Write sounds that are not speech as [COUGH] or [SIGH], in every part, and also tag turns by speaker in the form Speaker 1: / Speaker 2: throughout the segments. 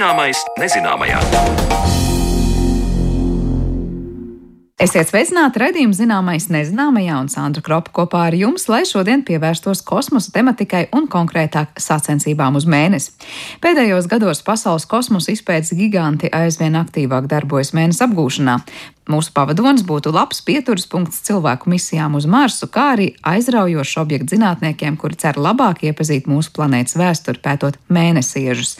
Speaker 1: Zināmais nezināmajā.
Speaker 2: Esiet sveicināti redzējuma zināmais nezināmajā un Sandra Kropa kopā ar jums, lai šodien pievērstos kosmosa tematikai un konkrētāk sacensībām uz mēnesi. Pēdējos gados pasaules kosmosa izpētes giganti aizvien aktīvāk darbojas mēnesi apgūšanā. Mūsu pavadonis būtu labs pieturas punkts cilvēku misijām uz Marsu, kā arī aizraujošs objekts zinātniekiem, kuri cer labāk iepazīt mūsu planētas vēsturi, pētot mēnesiežus.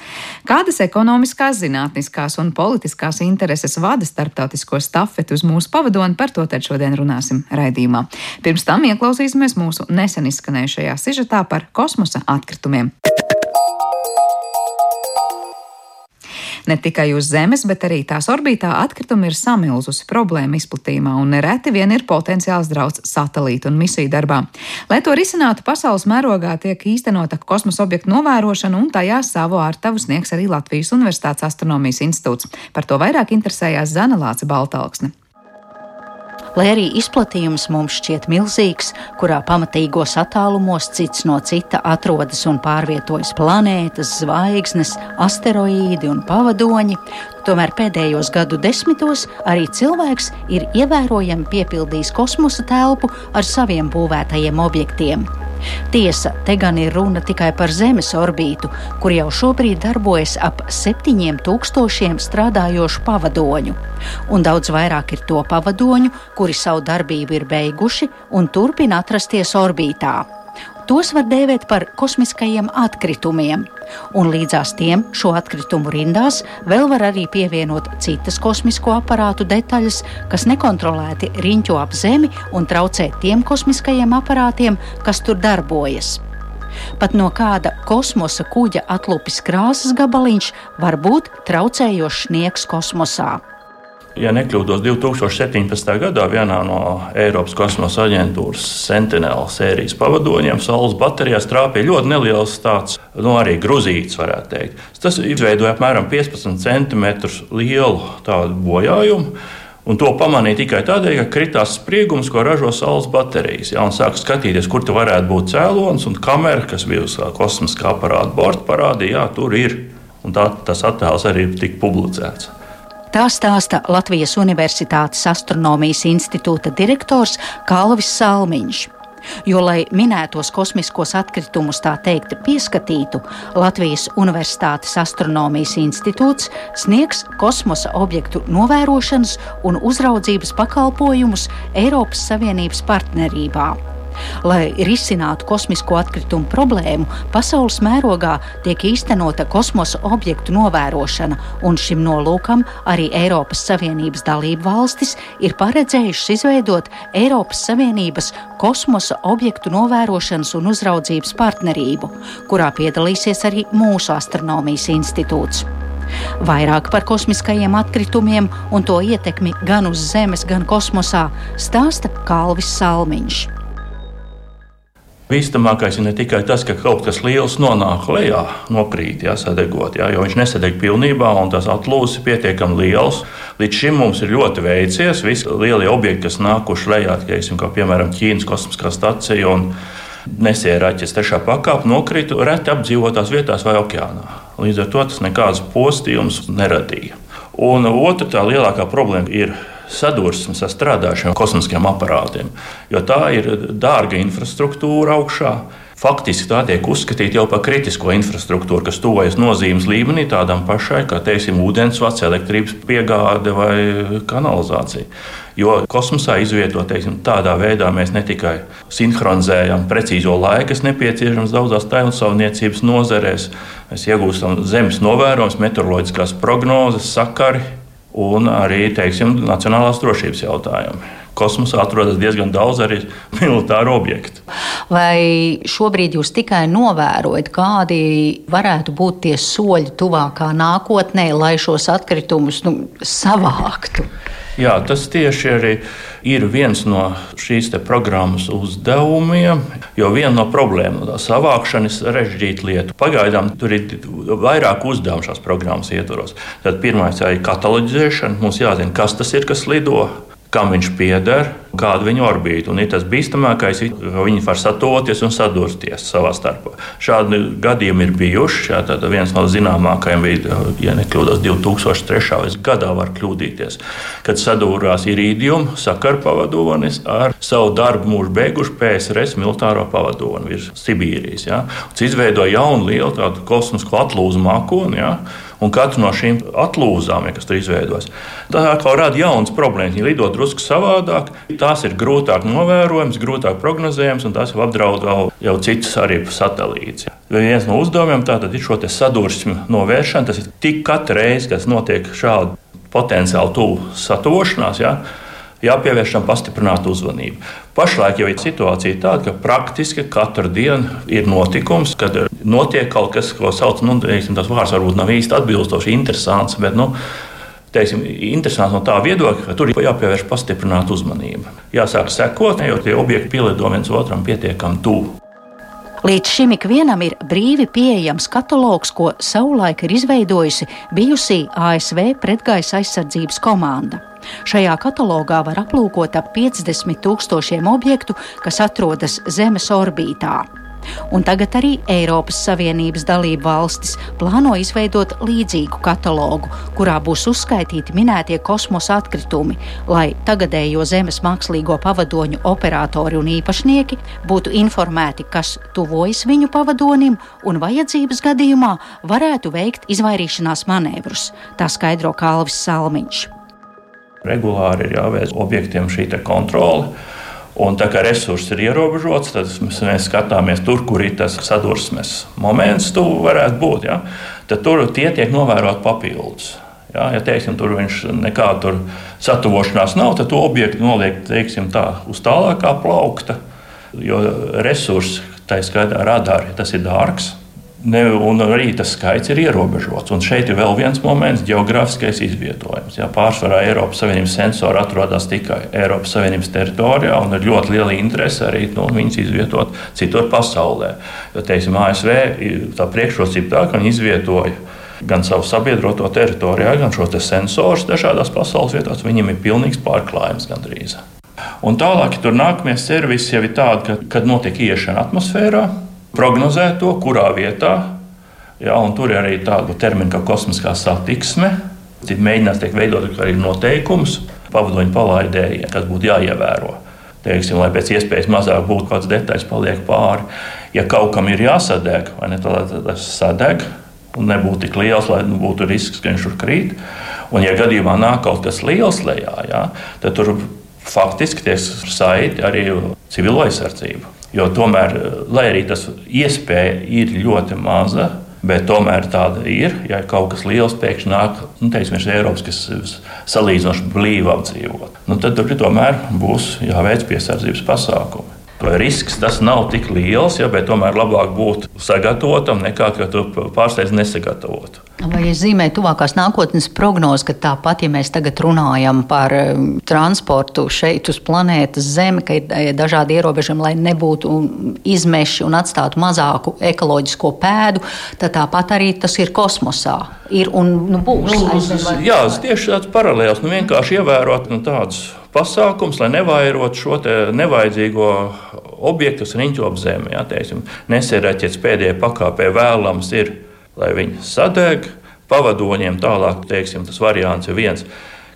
Speaker 2: Kādas ekonomiskās, zinātniskās un politiskās intereses vada starptautisko stafeti uz mūsu pavadoni, par to tad šodien runāsim raidījumā. Pirms tam ieklausīsimies mūsu nesen izskanējušajā sižetā par kosmosa atkritumiem. Ne tikai uz Zemes, bet arī tās orbītā atkritumi ir samilzusi problēma izplatījumā un nereti vien ir potenciāls drauds satelītu un misiju darbā. Lai to risinātu, pasaules mērogā tiek īstenota kosmosa objektu novērošana un tajā savu ārtavu sniegs arī Latvijas Universitātes astronomijas institūts. Par to vairāk interesējās Zana Lāca Baltalksne.
Speaker 3: Lai arī izplatījums mums šķiet milzīgs, kurā pamatīgos attālumos cits no cita atrodas un pārvietojas planētas, zvaigznes, asteroīdi un pavadoņi, tomēr pēdējos gadu desmitos arī cilvēks ir ievērojami piepildījis kosmosa telpu ar saviem būvētajiem objektiem. Tiesa, te gan ir runa tikai par Zemes orbītu, kur jau šobrīd darbojas ap 7000 strādājošu pavadoņu. Un daudz vairāk ir to pavadoņu, kuri savu darbību ir beiguši un turpina atrasties orbītā. Tos var dēvēt par kosmiskajiem atkritumiem, un līdzās tiem šo atkritumu rindās vēl var arī pievienot citas kosmisko aparātu detaļas, kas nekontrolēti riņķo ap Zemi un traucē tiem kosmiskajiem aparātiem, kas tur darbojas. Pat no kāda kosmosa kuģa atlupis krāsas gabaliņš var būt traucējošs sniegs kosmosā
Speaker 4: ja nekļūdos, 2017. gadā vienā no Eiropas kosmosa aģentūras Sentinela sērijas pavadoņiem saules baterijās trāpīja ļoti neliels tāds, nu, arī gruzīts, varētu teikt. Tas izveidoja apmēram 15 cm lielu tādu bojājumu. Un to pamanīja tikai tādēļ, ka kritās spriegums, ko ražo saules baterijas. Ja, un sāk skatīties, kur tur varētu būt cēlonis, un kamera, kas bija uz kosmiskā aparāta borta, parādīja, ka tur ir. Un tā, tas attēls arī tika publicēts.
Speaker 3: Tā stāsta Latvijas Universitātes astronomijas institūta direktors Kalvis Salmiņš. Jo, lai minētos kosmiskos atkritumus tā teikt pieskatītu, Latvijas Universitātes astronomijas institūts sniegs kosmosa objektu novērošanas un uzraudzības pakalpojumus Eiropas Savienības partnerībā. Lai risinātu kosmisko atkritumu problēmu, pasaules mērogā tiek īstenota kosmosa objektu novērošana, un šim nolūkam arī Eiropas Savienības dalību valstis ir paredzējušas izveidot Eiropas Savienības kosmosa objektu novērošanas un uzraudzības partnerību, kurā piedalīsies arī mūsu astronomijas institūts. Vairāk par kosmiskajiem atkritumiem un to ietekmi gan uz Zemes, gan kosmosā stāsta Kalvis Salmiņš.
Speaker 4: Bīstamākais ir ne tikai tas, ka kaut kas liels nonāk lejā, nokrīt, jā, sadegot, jā, jo viņš nesadeg pilnībā, un tas atlūsis ir pietiekami liels. Līdz šim mums ir ļoti veicies. Visi lielie objekti, kas nākuši lejā, teiksim, kā piemēram Ķīnas kosmiskā stacija un nesēraķis trešā pakāpe, nokrita reti apdzīvotās vietās vai okeānā. Līdz ar to tas nekādas postījumus neradīja. Un otra tā lielākā problēma ir sadursmes ar strādājušiem kosmiskiem aparātiem, jo tā ir dārga infrastruktūra augšā. Faktiski tā tiek uzskatīta jau par kritisko infrastruktūru, kas tuvojas nozīmes līmenī tādam pašai, kā teiksim, ūdensvads, elektrības piegāde vai kanalizācija. Jo kosmosā izvietot teiksim, tādā veidā mēs ne tikai sinhronizējam precīzo laiku, kas nepieciešams daudzās tēlsaimniecības nozarēs, mēs iegūstam zemes novērojumus, meteoroloģiskās prognozes, sakari un arī teiksim, nacionālās drošības jautājumi. Kosmosā atrodas diezgan daudz arī [LAUGHS] militāru objektu.
Speaker 3: Vai šobrīd jūs tikai novērojat, kādi varētu būt tie soļi tuvākā nākotnē, lai šos atkritumus nu, savāktu?
Speaker 4: Jā, tas tieši arī ir viens no šīs programmas uzdevumiem. Jo viena no problēmām ir savākšana, ir sarežģīta lieta. Pagaidām tur ir vairāk uzdevumu šās programmas ietvaros. Tad pirmais ir kataloģizēšana. Mums jāzina, kas tas ir, kas lido kam viņš pieder, kāda viņa orbīta. Un ir tas bīstamākais, ka viņi var satoties un sadursties savā starpā. Šādi gadījumi ir bijuši. Jā, viens no zināmākajiem bija, ja nekļūdos, 2003. gadā var kļūdīties, kad sadūrās Irīdium sakaru pavadonis ar savu darbu mūžu beigušu PSRS militāro pavadoni virs Sibīrijas. Jā. Tas izveidoja jaunu lielu kosmisku atlūzu mākoni. Jā un katru no šīm atlūzām, ja, kas tur izveidojas, tā kā rada jaunas problēmas. Viņi lido drusku savādāk, tās ir grūtāk novērojamas, grūtāk prognozējamas, un tās jau apdraud jau citus arī satelītus. Viens no uzdevumiem tātad ir šo sadursmi novēršana. Tas ir tik katru reizi, kad notiek šāda potenciāli tuvu satošanās. Ja, jāpievērš tam pastiprināta uzmanība. Pašlaik jau ir situācija tāda, ka praktiski katru dienu ir notikums, kad notiek kaut kas, ko sauc, nu, teiksim, tas vārds varbūt nav īsti atbilstoši, interesants. Bet, nu, teiksim, interesants no tā viedokļa, ka tur ir jāpievērš pastiprināta uzmanība. Jāsāk sekot, jo tie objekti pielido viens otram pietiekami tuvu.
Speaker 3: Līdz šim ikvienam ir brīvi pieejams katalogs, ko savulaik ir izveidojusi bijusī ASV pretgaisa aizsardzības komanda. Šajā katalogā var aplūkot ap 50 tūkstošiem objektu, kas atrodas Zemes orbītā. Un tagad arī Eiropas Savienības dalību valstis plāno izveidot līdzīgu katalogu, kurā būs uzskaitīti minētie kosmosa atkritumi, lai tagadējo Zemes mākslīgo pavadoņu operatori un īpašnieki būtu informēti, kas tuvojas viņu pavadonim un vajadzības gadījumā varētu veikt izvairīšanās manevrus, tā skaidro Kalvis Salmiņš.
Speaker 4: Regulāri ir jāveic objektiem šī kontrole. Un tā kā resursi ir ierobežots, tad mēs, mēs skatāmies tur, kur ir tas sadursmes moments, tu varētu būt. Ja? Tad tur tie tiek novēroti papildus. Ja, ja teiksim, tur viņš nekāda satuvošanās nav, tad to objektu noliek teiksim, tā, uz tālākā plaukta. Jo resursi, tā skaitā radari, tas ir dārgs. Ne, un arī tas skaits ir ierobežots. Un šeit ir vēl viens moments - geogrāfiskais izvietojums. Jā, pārsvarā Eiropas Savienības sensori atrodas tikai Eiropas Savienības teritorijā, un ir ļoti liela interese arī nu, viņas izvietot citur pasaulē. Jo, teiksim, ASV tā priekšrocība tā, ka viņi izvietoja gan savu sabiedroto teritorijā, gan šo te sensorus dažādās pasaules vietās. Viņam ir pilnīgs pārklājums gandrīz. Un tālāk, ja tur nākamie servisi jau ir tādi, ka, kad notiek iešana atmosfērā prognozē to, kurā vietā. Ja, tur ir arī tāda termina kā kosmiskā satiksme. Tad mēģinās tiek veidot arī noteikums pavadoņu palaidējiem, kas būtu jāievēro. Teiksim, lai pēc iespējas mazāk būtu kāds detaļas paliek pāri. Ja kaut kam ir jāsadeg, vai ne, tad tas sadeg un nebūtu tik liels, lai nu, būtu risks, ka viņš tur krīt. Un, ja gadījumā nāk kaut kas liels lejā, ja, tad tur faktiski tiek saiti arī civilo aizsardzību. Jo tomēr, lai arī tas iespēja ir ļoti maza, bet tomēr tāda ir. Ja kaut kas liels pēkšņi nāk, nu, teiksim, no Eiropas, kas salīdzinoši blīvi apdzīvot, nu, tad tur tomēr būs jāveic piesardzības pasākumi. Risks tas nav tik liels, ja, bet tomēr labāk būt sagatavotam nekā ka tu pārsteidz nesagatavotu.
Speaker 3: Vai es zīmēju tuvākās nākotnes prognozes, ka tāpat, ja mēs tagad runājam par um, transportu šeit uz planētas Zeme, ka ir eh, dažādi ierobežojumi, lai nebūtu izmeši un atstātu mazāku ekoloģisko pēdu, tad tāpat arī tas ir kosmosā. Ir un nu, būs.
Speaker 4: Nu, jā, tieši tāds paralēls. Nu, vienkārši ievērot nu, tādus pasākums, lai nevairotu šo nevajadzīgo objektu, kas riņķo ap zemi. Ja, nesēraķets pēdējā pakāpē vēlams ir lai viņi sadeg. Pavadoņiem tālāk, teiksim, tas variants ir viens.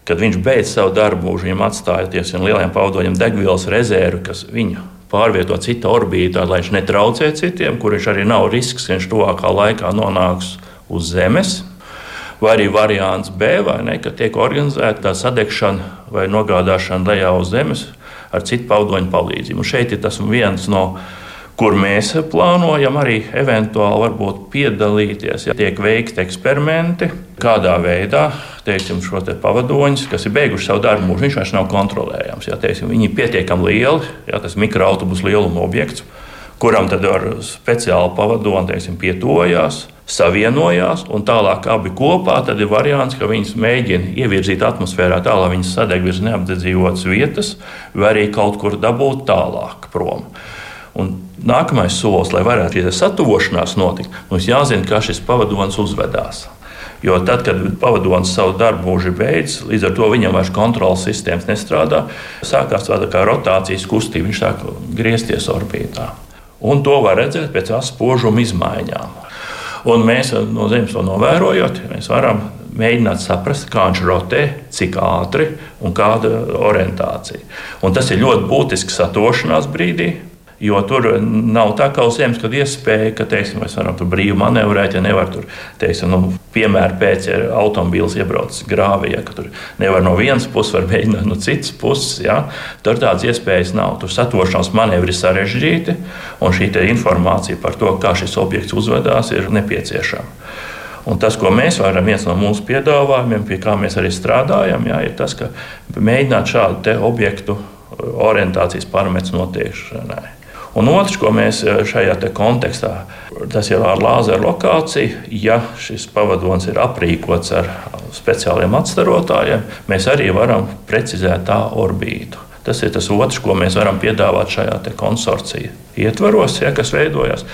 Speaker 4: Kad viņš beidz savu darbu, viņam atstāja tieši lieliem pavadoņiem degvielas rezervi, kas viņu pārvieto citā orbītā, lai viņš netraucē citiem, kurš arī nav risks, ka viņš tuvākā laikā nonāks uz Zemes. Vai arī variants B, vai ne, ka tiek organizēta tā sadegšana vai nogādāšana lejā uz Zemes ar citu pavadoņu palīdzību. Un šeit ir tas viens no kur mēs plānojam arī eventuāli piedalīties. Ja tiek veikti eksperimenti, kādā veidā teiksim, šo te pavadoņus, kas ir beiguši savu darbu, mūžu, viņš vairs nav kontrolējams. Ja, teiksim, viņi ir pietiekami lieli, ja tas mikroautobusu lieluma objekts, kuram tad ar speciālu pavadoni teiksim, pietojās. Savienojās, un tālāk abi kopā ir variants, ka viņas mēģina ievirzīt atmosfērā tā, lai viņas sadeg virs neapdzīvotas vietas, vai arī kaut kur dabūt tālāk prom. Un Nākamais solis, lai varētu šī satuvošanās notikt, mums jāzina, kā šis pavadonis uzvedās. Jo tad, kad pavadonis savu darbu mūžu ir beidzis, līdz ar to viņam vairs kontrols sistēmas nestrādā, sākās tāda kā rotācijas kustība, viņš sāk griezties orbītā. Un to var redzēt pēc aspožuma izmaiņām. Un mēs no Zemes to novērojot, mēs varam mēģināt saprast, kā viņš rotē, cik ātri un kāda orientācija. Un tas ir ļoti būtisks satošanās brīdī, Jo tur nav tā kā uz zemes, kad iespēja, ka teiksim, mēs varam tur brīvi manevrēt, ja nevar tur, teiksim, nu, piemēram, pēc ja automobīls iebrauc grāvī, ja tur nevar no vienas puses, var mēģināt no citas puses. Ja, tur tādas iespējas nav. Tur satošanās manevri ir sarežģīti, un šī informācija par to, kā šis objekts uzvedās, ir nepieciešama. Un tas, ko mēs varam, viens no mūsu piedāvājumiem, pie kā mēs arī strādājam, jā, ir tas, ka mēģināt šādu objektu orientācijas parametru noteikšanai. Un otrs, ko mēs eh, šajā kontekstā, tas jau ar lāzeru lokāciju, ja šis pavadonis ir aprīkots ar speciāliem atstarotājiem, mēs arī varam precizēt tā orbītu. Tas ir tas otrs, ko mēs varam piedāvāt šajā konsorcija ietvaros, ja, kas veidojas.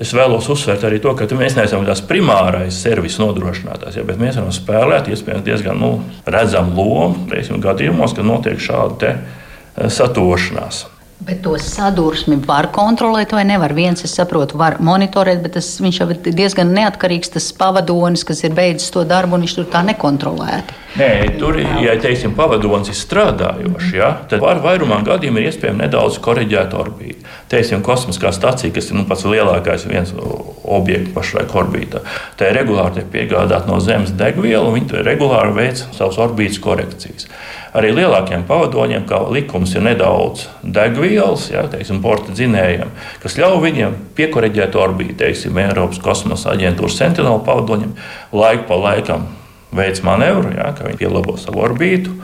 Speaker 4: Es vēlos uzsvērt arī to, ka mēs neesam tās primārais servis nodrošinātājs, ja, bet mēs varam spēlēt iespējams diezgan nu, redzamu lomu teiksim, gadījumos, kad notiek šāda eh, satošanās.
Speaker 3: Bet to sadursmi var kontrolēt vai nevar. Viens, es saprotu, var monitorēt, bet tas, viņš jau ir diezgan neatkarīgs. Tas pavadonis, kas ir beidzis to darbu, un viņš tur tā nekontrolēti.
Speaker 4: Nē, tur, ja teiksim, pavadonis ir strādājošs, ja, tad var vairumā gadījumā ir iespējams nedaudz korrigēt orbītu. Teiksim, kosmiskā stācija, kas ir nu, pats lielākais viens objekts pašlaik orbītā, tā ir regulāri piegādāta no Zemes degviela, un viņi regulāri veic savas orbītas korekcijas. Arī lielākiem pavadoņiem, kā likums, ir nedaudz degvielas, ja, teiksim, porta dzinējiem, kas ļauj viņiem piekoreģēt orbītu, teiksim, Eiropas kosmosa aģentūras sentinela pavadoņiem, laiku pa laikam veids manevru, ja, ka viņi pielabo savu orbītu.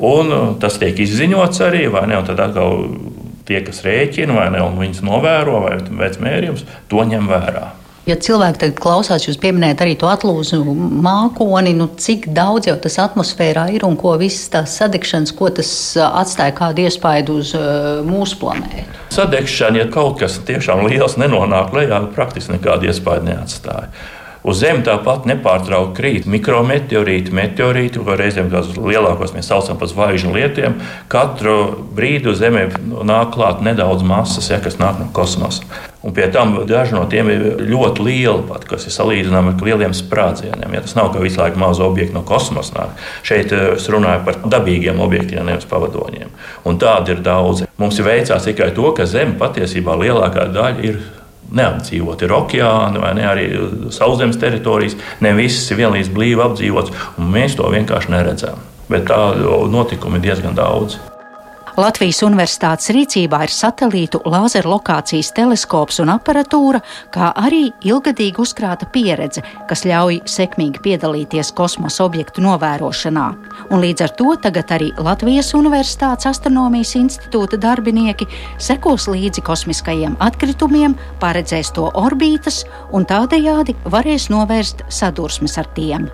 Speaker 4: Un uh, tas tiek izziņots arī, vai ne? Un tad atkal tie, kas rēķina, vai ne, un viņas novēro, vai veic mērījumus, to ņem vērā.
Speaker 3: Ja cilvēki tagad klausās, jūs pieminējat arī to atlūzu mākoni, nu cik daudz jau tas atmosfērā ir un ko visas tās sadegšanas, ko tas atstāja kādu iespaidu uz uh, mūsu planētu?
Speaker 4: Sadegšana, ja kaut kas tiešām liels nenonāk lejā, praktiski nekādu iespaidu neatstāja. Uz Zemes tāpat nepārtraukti krīt mikrometeorīti, meteorīti, ko reizēm tās lielākos mēs saucam par zvaigžņu lietiem. Katru brīdi uz Zemes nāk klāt nedaudz masas, ja, kas nāk no kosmosa. Un pie tam daži no tiem ir ļoti lieli, pat, kas ir salīdzināmi ar lieliem sprādzieniem. Ja tas nav kā visu laiku mazi objekti no kosmosa. Nāk. Šeit eh, es runāju par dabīgiem objektiem, nevis pavadoņiem. Un tādi ir daudzi. Mums ir veicās tikai to, ka Zeme patiesībā lielākā daļa ir neapdzīvot. Ir okeāni vai ne, arī sauszemes teritorijas. Ne visas ir vienlīdz blīvi apdzīvotas, un mēs to vienkārši neredzam. Bet tādu notikumu ir diezgan daudz.
Speaker 3: Latvijas Universitātes rīcībā ir satelītu lāzeru lokācijas teleskops un aparatūra, kā arī ilgadīgi uzkrāta pieredze, kas ļauj sekmīgi piedalīties kosmosa objektu novērošanā. Un līdz ar to tagad arī Latvijas Universitātes astronomijas institūta darbinieki sekos līdzi kosmiskajiem atkritumiem, paredzēs to orbītas un tādējādi varēs novērst sadursmes ar tiem.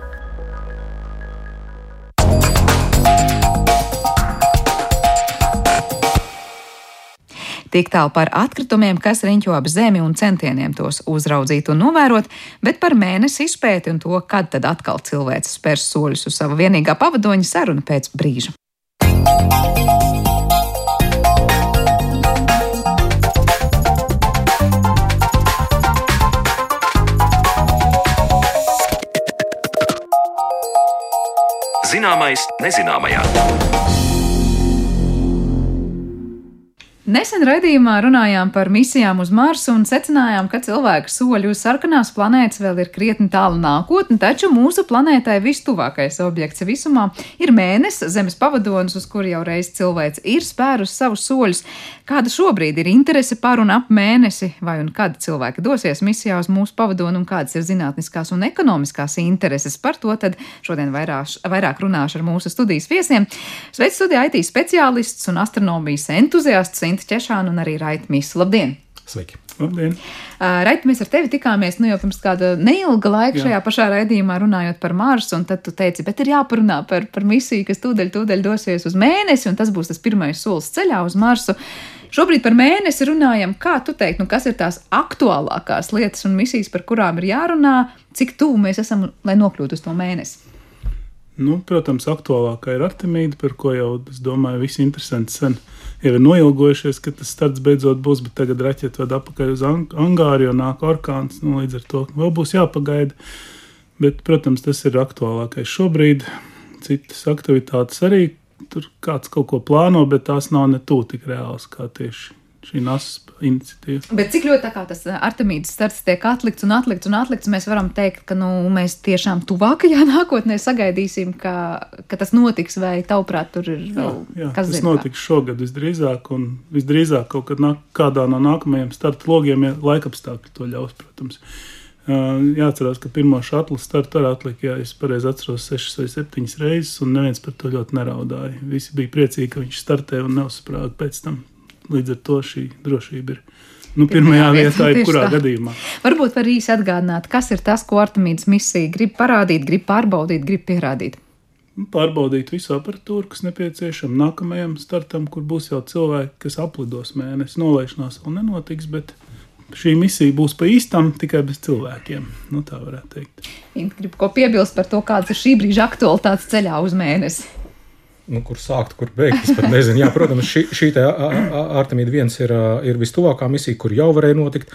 Speaker 2: Tik tālu par atkritumiem, kas riņķo ap zemi un centieniem tos uzraudzīt un novērot, bet par mēnesi izpēti un to, kad tad atkal cilvēks spērs soļus uz sava vienīgā pavadoņa saruna pēc brīža. Zināmais nezināmajā. Nesen raidījumā runājām par misijām uz Marsu un secinājām, ka cilvēku soļi uz sarkanās planētas vēl ir krietni tālu nākotne, taču mūsu planētai vistuvākais objekts visumā ir mēnesis, Zemes pavadonis, uz kuru jau reiz cilvēks ir spērus savus soļus. Kāda šobrīd ir interese par un ap mēnesi, vai un kad cilvēki dosies misijā uz mūsu pavadoni, un kādas ir zinātniskās un ekonomiskās intereses par to, tad šodien vairāk, vairāk runāšu ar mūsu studijas viesiem. Sveic studijā IT speciālists un astronomijas entuziasts Inta Češāna un arī Raita Mīsa. Labdien!
Speaker 1: Sveiki! Labdien!
Speaker 2: Uh, Raiti, mēs ar tevi tikāmies nu, jau pirms kāda neilga laika Jā. šajā pašā raidījumā runājot par Marsu, un tad tu teici, bet ir jāparunā par, par misiju, kas tūdaļ, tūdaļ dosies uz mēnesi, un tas būs tas pirmais solis ceļā uz Marsu. Šobrīd par mēnesi runājam. Kā tu teiktu, nu, kas ir tās aktuālākās lietas un misijas, par kurām ir jārunā, cik tuvu mēs esam, lai nokļūtu uz to mēnesi?
Speaker 1: Nu, protams, aktuālākā ir Artemīda, par ko jau, es domāju, visi interesanti sen jau ir noilgojušies, ka tas starts beidzot būs, bet tagad raķete ved apakaļ uz Angāru, jo nāk orkāns, nu, līdz ar to vēl būs jāpagaida. Bet, protams, tas ir aktuālākais šobrīd. Citas aktivitātes arī tur kāds kaut ko plāno, bet tās nav ne tūlīt tik reāls kā tieši šī NASA iniciatīva.
Speaker 2: Bet cik ļoti tas eh, Artemīdas starts tiek atlikts un atlikts un atlikts, mēs varam teikt, ka nu, mēs tiešām tuvākajā [LAUGHS] nākotnē sagaidīsim, ka, ka tas notiks, vai tavuprāt, tur ir vēl
Speaker 1: jā, jā, kas tas zin, notiks šogad visdrīzāk, un visdrīzāk kaut kad nāk, kādā no nākamajiem starta logiem, ja laikapstākļi to ļaus, protams. Jāatcerās, ka pirmo šādu startu arī atlika, ja es pareizi atceros, sešas vai septiņas reizes, un neviens par to ļoti neraudāja. Visi bija priecīgi, ka viņš startē un neuzsprāga pēc tam. Līdz ar to šī drošība ir. Nu, pirmajā vietā, jebkurā gadījumā.
Speaker 2: Varbūt var īsi atgādināt, kas ir tas, ko Artemīdas misija grib parādīt, grib pārbaudīt, grib pierādīt.
Speaker 1: Pārbaudīt visu aparatūru, kas nepieciešama nākamajam startam, kur būs jau cilvēki, kas aplidos mēnesi. Nolaišanās vēl nenotiks, bet šī misija būs pa īstam, tikai bez cilvēkiem. Nu, tā varētu teikt.
Speaker 2: Viņa grib ko piebilst par to, kādas ir šī brīža aktualitātes ceļā uz mēnesi
Speaker 5: nu, kur sākt, kur beigt. Es pat nezinu, Jā, protams, šī, šī Artemīda viens ir, ir vistuvākā misija, kur jau varēja notikt.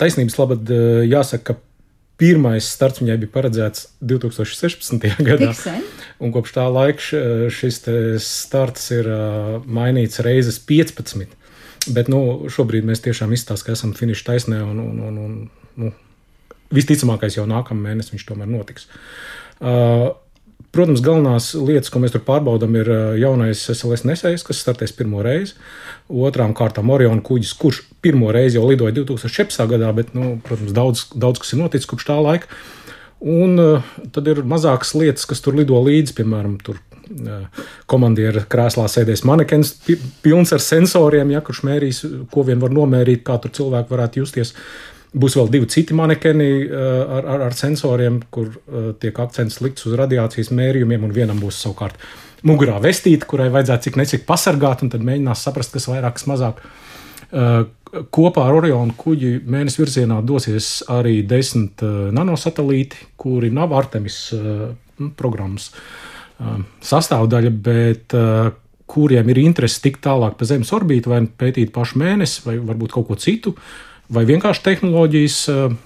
Speaker 5: Taisnības labad jāsaka, ka pirmais starts viņai bija paredzēts 2016. gadā. Un kopš tā laika šis starts ir mainīts reizes 15. Bet nu, šobrīd mēs tiešām izstāstām, ka esam finiša taisnē un, un, un, un nu, visticamākais jau nākamā mēnesī viņš tomēr notiks. Uh, Protams, galvenās lietas, ko mēs tur pārbaudām, ir jaunais SLS nesējs, kas startēs pirmo reizi. Otrām kārtām Oriona kuģis, kurš pirmo reizi jau lidoja 2017. gadā, bet, nu, protams, daudz, daudz kas ir noticis kopš tā laika. Un uh, tad ir mazākas lietas, kas tur lido līdzi, piemēram, tur uh, komandiera krēslā sēdēs manekens, pilns ar sensoriem, ja kurš mērīs, ko vien var nomērīt, kā tur cilvēki varētu justies. Būs vēl divi citi manekeni eh, ar, ar, ar sensoriem, kur eh, tiek akcents likts uz radiācijas mērījumiem, un vienam būs savukārt mugurā vestīte, kurai vajadzētu cik necik pasargāt, un tad mēģinās saprast, kas vairāk, kas mazāk. Eh, kopā ar Orionu kuģi mēnesi virzienā dosies arī desmit nanosatelīti, kuri nav Artemis programmas sastāvdaļa, bet kuriem ir interese tikt tālāk pa Zemes orbītu, vai pētīt pašu mēnesi, vai varbūt kaut ko citu. Uh, vai vienkārši tehnoloģijas. Eh,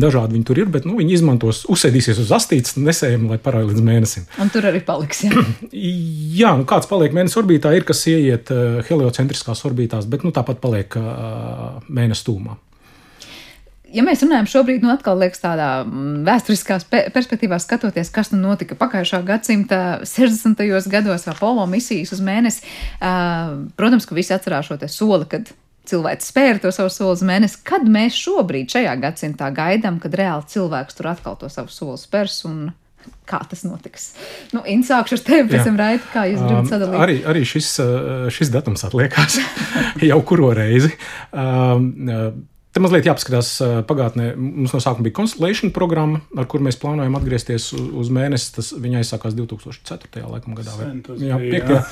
Speaker 5: dažādi viņi tur ir, bet nu, viņi izmantos, uzsēdīsies uz astītes, nesējami, lai parāda līdz mēnesim.
Speaker 2: Un tur arī paliks. Jā, [CLEARS THROAT]
Speaker 5: jā nu, kāds paliek mēnesis orbītā, ir kas ieiet uh, heliocentriskās orbītās, bet nu, tāpat paliek uh, mēnesis tūmā.
Speaker 2: Ja mēs runājam šobrīd, nu atkal liekas tādā mm, vēsturiskā perspektīvā skatoties, kas nu notika pagājušā gadsimta 60. gados Apollo misijas uz mēnesi, uh, protams, ka visi atcerās šo soli, kad cilvēks spēra to savu soli uz mēnesi, kad mēs šobrīd, šajā gadsimtā, gaidām, kad reāli cilvēks tur atkal to savu soli spērs. Kā tas notiks? Nu, Inns, sākšu ar tevi, pēc tam raiti, kā jūs gribat sadalīt.
Speaker 5: Arī, arī šis, šis datums atliekās [LAUGHS] jau kuro reizi. Te mazliet jāpaskatās pagātnē. Mums no sākuma bija Constellation programma, ar kuru mēs plānojam atgriezties uz mēnesi. Tas viņa aizsākās 2004. Laikam, gadā. Vai, jā, 5. Jā.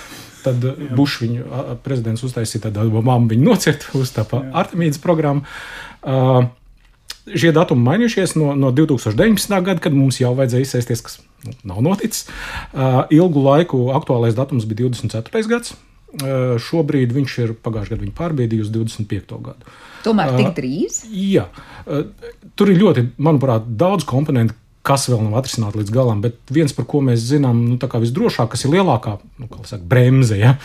Speaker 5: Tad Bušs viņu prezidents uztaisīja, tad Obama viņu nocirta uz tā Artemīdas programmu. Uh, šie datumi mainījušies no, no 2019. gada, kad mums jau vajadzēja izsēsties, kas nu, nav noticis. Uh, ilgu laiku aktuālais datums bija 24. gads. Uh, šobrīd viņš ir pagājušajā gadā pārbiedījis uz 25. gadu.
Speaker 2: Tomēr tik drīz?
Speaker 5: Uh, jā, uh, tur ir ļoti, manuprāt, daudz komponentu, kas vēl nav atrisināts līdz galam. Bet viens, par ko mēs zinām, nu, visdrošāk, kas ir lielākā nu, saka, bremze, ja,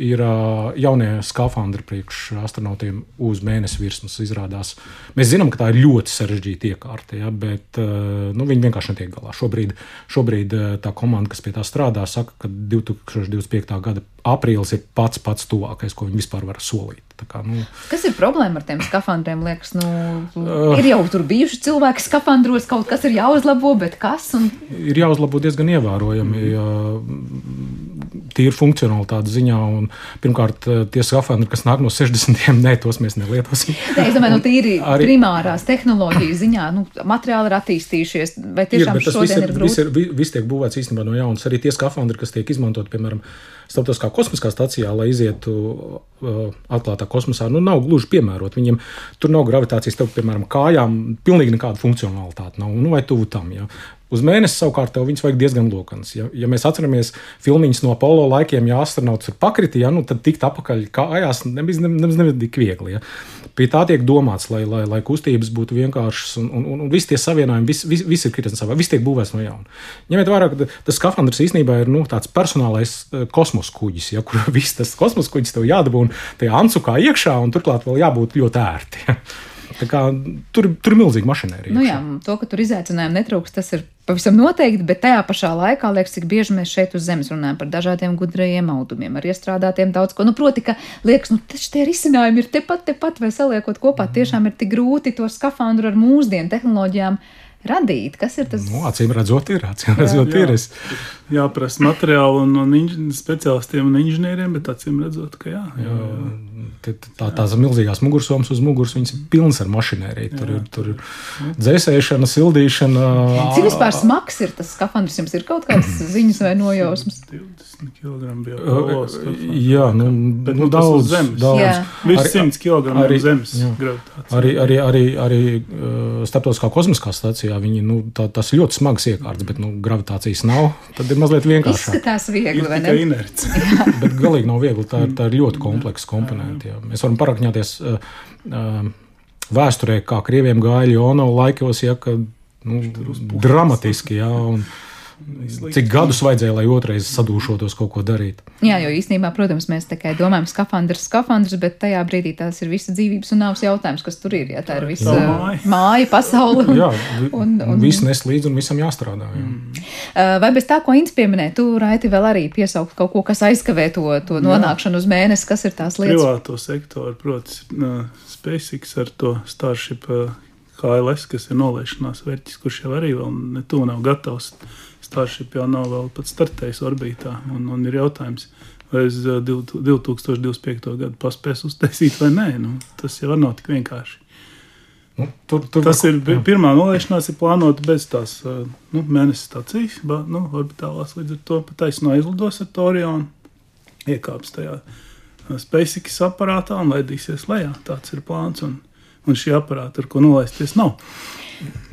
Speaker 5: ir uh, jaunie skafandri priekš astronautiem uz mēnesi virsmas. Izrādās. Mēs zinām, ka tā ir ļoti sarežģīta iekārta, ja, bet uh, nu, viņi vienkārši netiek galā. Šobrīd, šobrīd uh, tā komanda, kas pie tā strādā, saka, ka 2025. gada aprīlis ir pats pats tuvākais, ko viņi vispār var solīt. Kā, nu,
Speaker 2: kas ir problēma ar tiem skafandriem? Liekas, nu, uh, ir jau tur bijuši cilvēki skafandros, kaut kas ir jāuzlabo, bet kas? Un...
Speaker 5: Ir jāuzlabo diezgan ievērojami. Ja tīri funkcionalitātes ziņā. Un, pirmkārt, tie skafandri, kas nāk no 60. nē, tos mēs nelietosim.
Speaker 2: Nē, es domāju, nu, tīri [LAUGHS] arī, primārās tehnoloģijas ziņā, nu, materiāli ir attīstījušies, vai tiešām
Speaker 5: ir, šodien ir, ir grūti? Viss, ir, viss tiek būvēts īstenībā no jaunas. Arī tie skafandri, kas tiek izmantot, piemēram, Starptautiskā kosmiskā stacijā, lai izietu uh, atklātā kosmosā, nu, nav gluži piemērot. Viņiem tur nav gravitācijas, tev, piemēram, kājām, pilnīgi nekāda funkcionalitāte nav, nu, vai tuvu tam. Ja. Uz mēnesi savukārt tev viņas vajag diezgan lokanas. Ja, ja mēs atceramies filmiņas no Apollo laikiem, ja astronauts ir pakriti, ja, nu, tad tikt apakaļ kājās nebija ne, ne, ne, tik viegli. Ja. Pie tā tiek domāts, lai, lai, lai kustības būtu vienkāršas un, un, un, un visi tie savienojumi, viss vis, vis ir kritis savā, viss tiek būvēts no jauna. Ņemiet vērā, ka tas skafandrs īstenībā ir nu, tāds personālais eh, kosmosa kuģis, ja, kur [LAUGHS] viss tas kosmosa kuģis tev jādabūna tajā ancukā iekšā un turklāt vēl jābūt ļoti ērti. Ja. Kā, tur, tur ir milzīga mašinērija.
Speaker 2: Nu jā, to, ka tur izaicinājumu netrūks, tas ir pavisam noteikti, bet tajā pašā laikā liekas, cik bieži mēs šeit uz Zemes runājam par dažādiem gudrajiem audumiem, ar iestrādātiem daudz ko. Nu, proti, ka liekas, nu, taču tie risinājumi ir tepat, tepat, vai saliekot kopā, tiešām ir tik grūti to skafandru ar mūsdienu tehnoloģijām radīt? Kas ir tas?
Speaker 5: Nu, acīm redzot, ir. Acīm redzot, jā, jā. ir. Es...
Speaker 1: Jāprasa materiāli un, un speciālistiem un inženieriem, bet acīm redzot, ka jā. jā, jā.
Speaker 5: Tā, tās milzīgās mugursomas uz muguras, viņas ir pilnas ar mašinēriju. Tur ir, tur ir dzēsēšana, sildīšana.
Speaker 2: Cik vispār smags ir tas skafandrs? Jums ir kaut kādas [CLEARS THROAT] ziņas vai nojausmas?
Speaker 1: 20 kg bija polos.
Speaker 5: Jā, nu, bet, nu, nu daudz, zemes. daudz.
Speaker 1: Viss 100 kg arī, zemes gravitācija.
Speaker 5: Arī, arī, arī, arī starptautiskā kosmiskā stācijā viņi, nu, tā, tas ir ļoti smags iekārts, bet nu, gravitācijas nav. Tad ir mazliet vienkāršāk.
Speaker 2: Izskatās viegli, vai
Speaker 1: ne? Inerts. [LAUGHS]
Speaker 5: bet galīgi nav viegli. Tā, tā ir ļoti kompleksa komponenta. Jā. Mēs varam parakņāties uh, uh, vēsturē, kā krieviem gāja Jonovas laikos, ja, ka nu, dramatiski. Jā, un, Cik gadus vajadzēja, lai otrais sadūšotos kaut ko darīt?
Speaker 2: Jā, jo īstenībā, protams, mēs tikai domājam, skafandrs, skafandrs, bet tajā brīdī tās ir visa dzīvības un nāves jautājums, kas tur ir. Jā, tā ir visa jā. māja. māja, pasaule. Un, [LAUGHS]
Speaker 5: jā, [LAUGHS] un, un, viss nes līdzi un visam jāstrādā. Jā. Mm.
Speaker 2: Vai bez tā, ko Inns pieminēja, tu, Raiti, vēl arī piesaukt kaut ko, kas aizkavē to, to nonākšanu jā. uz mēnesi, kas ir tās lietas?
Speaker 1: Privāto sektoru, protams, SpaceX ar to Starship KLS, kas ir nolaišanās vērķis, kurš jau arī vēl ne tuvu nav gatavs Starship jau nav vēl pat startējis orbītā. Un, un ir jautājums, vai uz 2025. gadu paspēs uztaisīt vai nē. Nu, tas jau nav tik vienkārši. Nu, tur, tur tas var, ir pirmā nolaišanās, ir plānota bez tās nu, mēnesis stācijas, nu, orbitālās. Līdz ar to pat taisno aizlidos ar Torionu, iekāps tajā SpaceX aparātā un laidīsies lejā. Tāds ir plāns. Un, un šī aparāta, ar ko nolaisties, nav.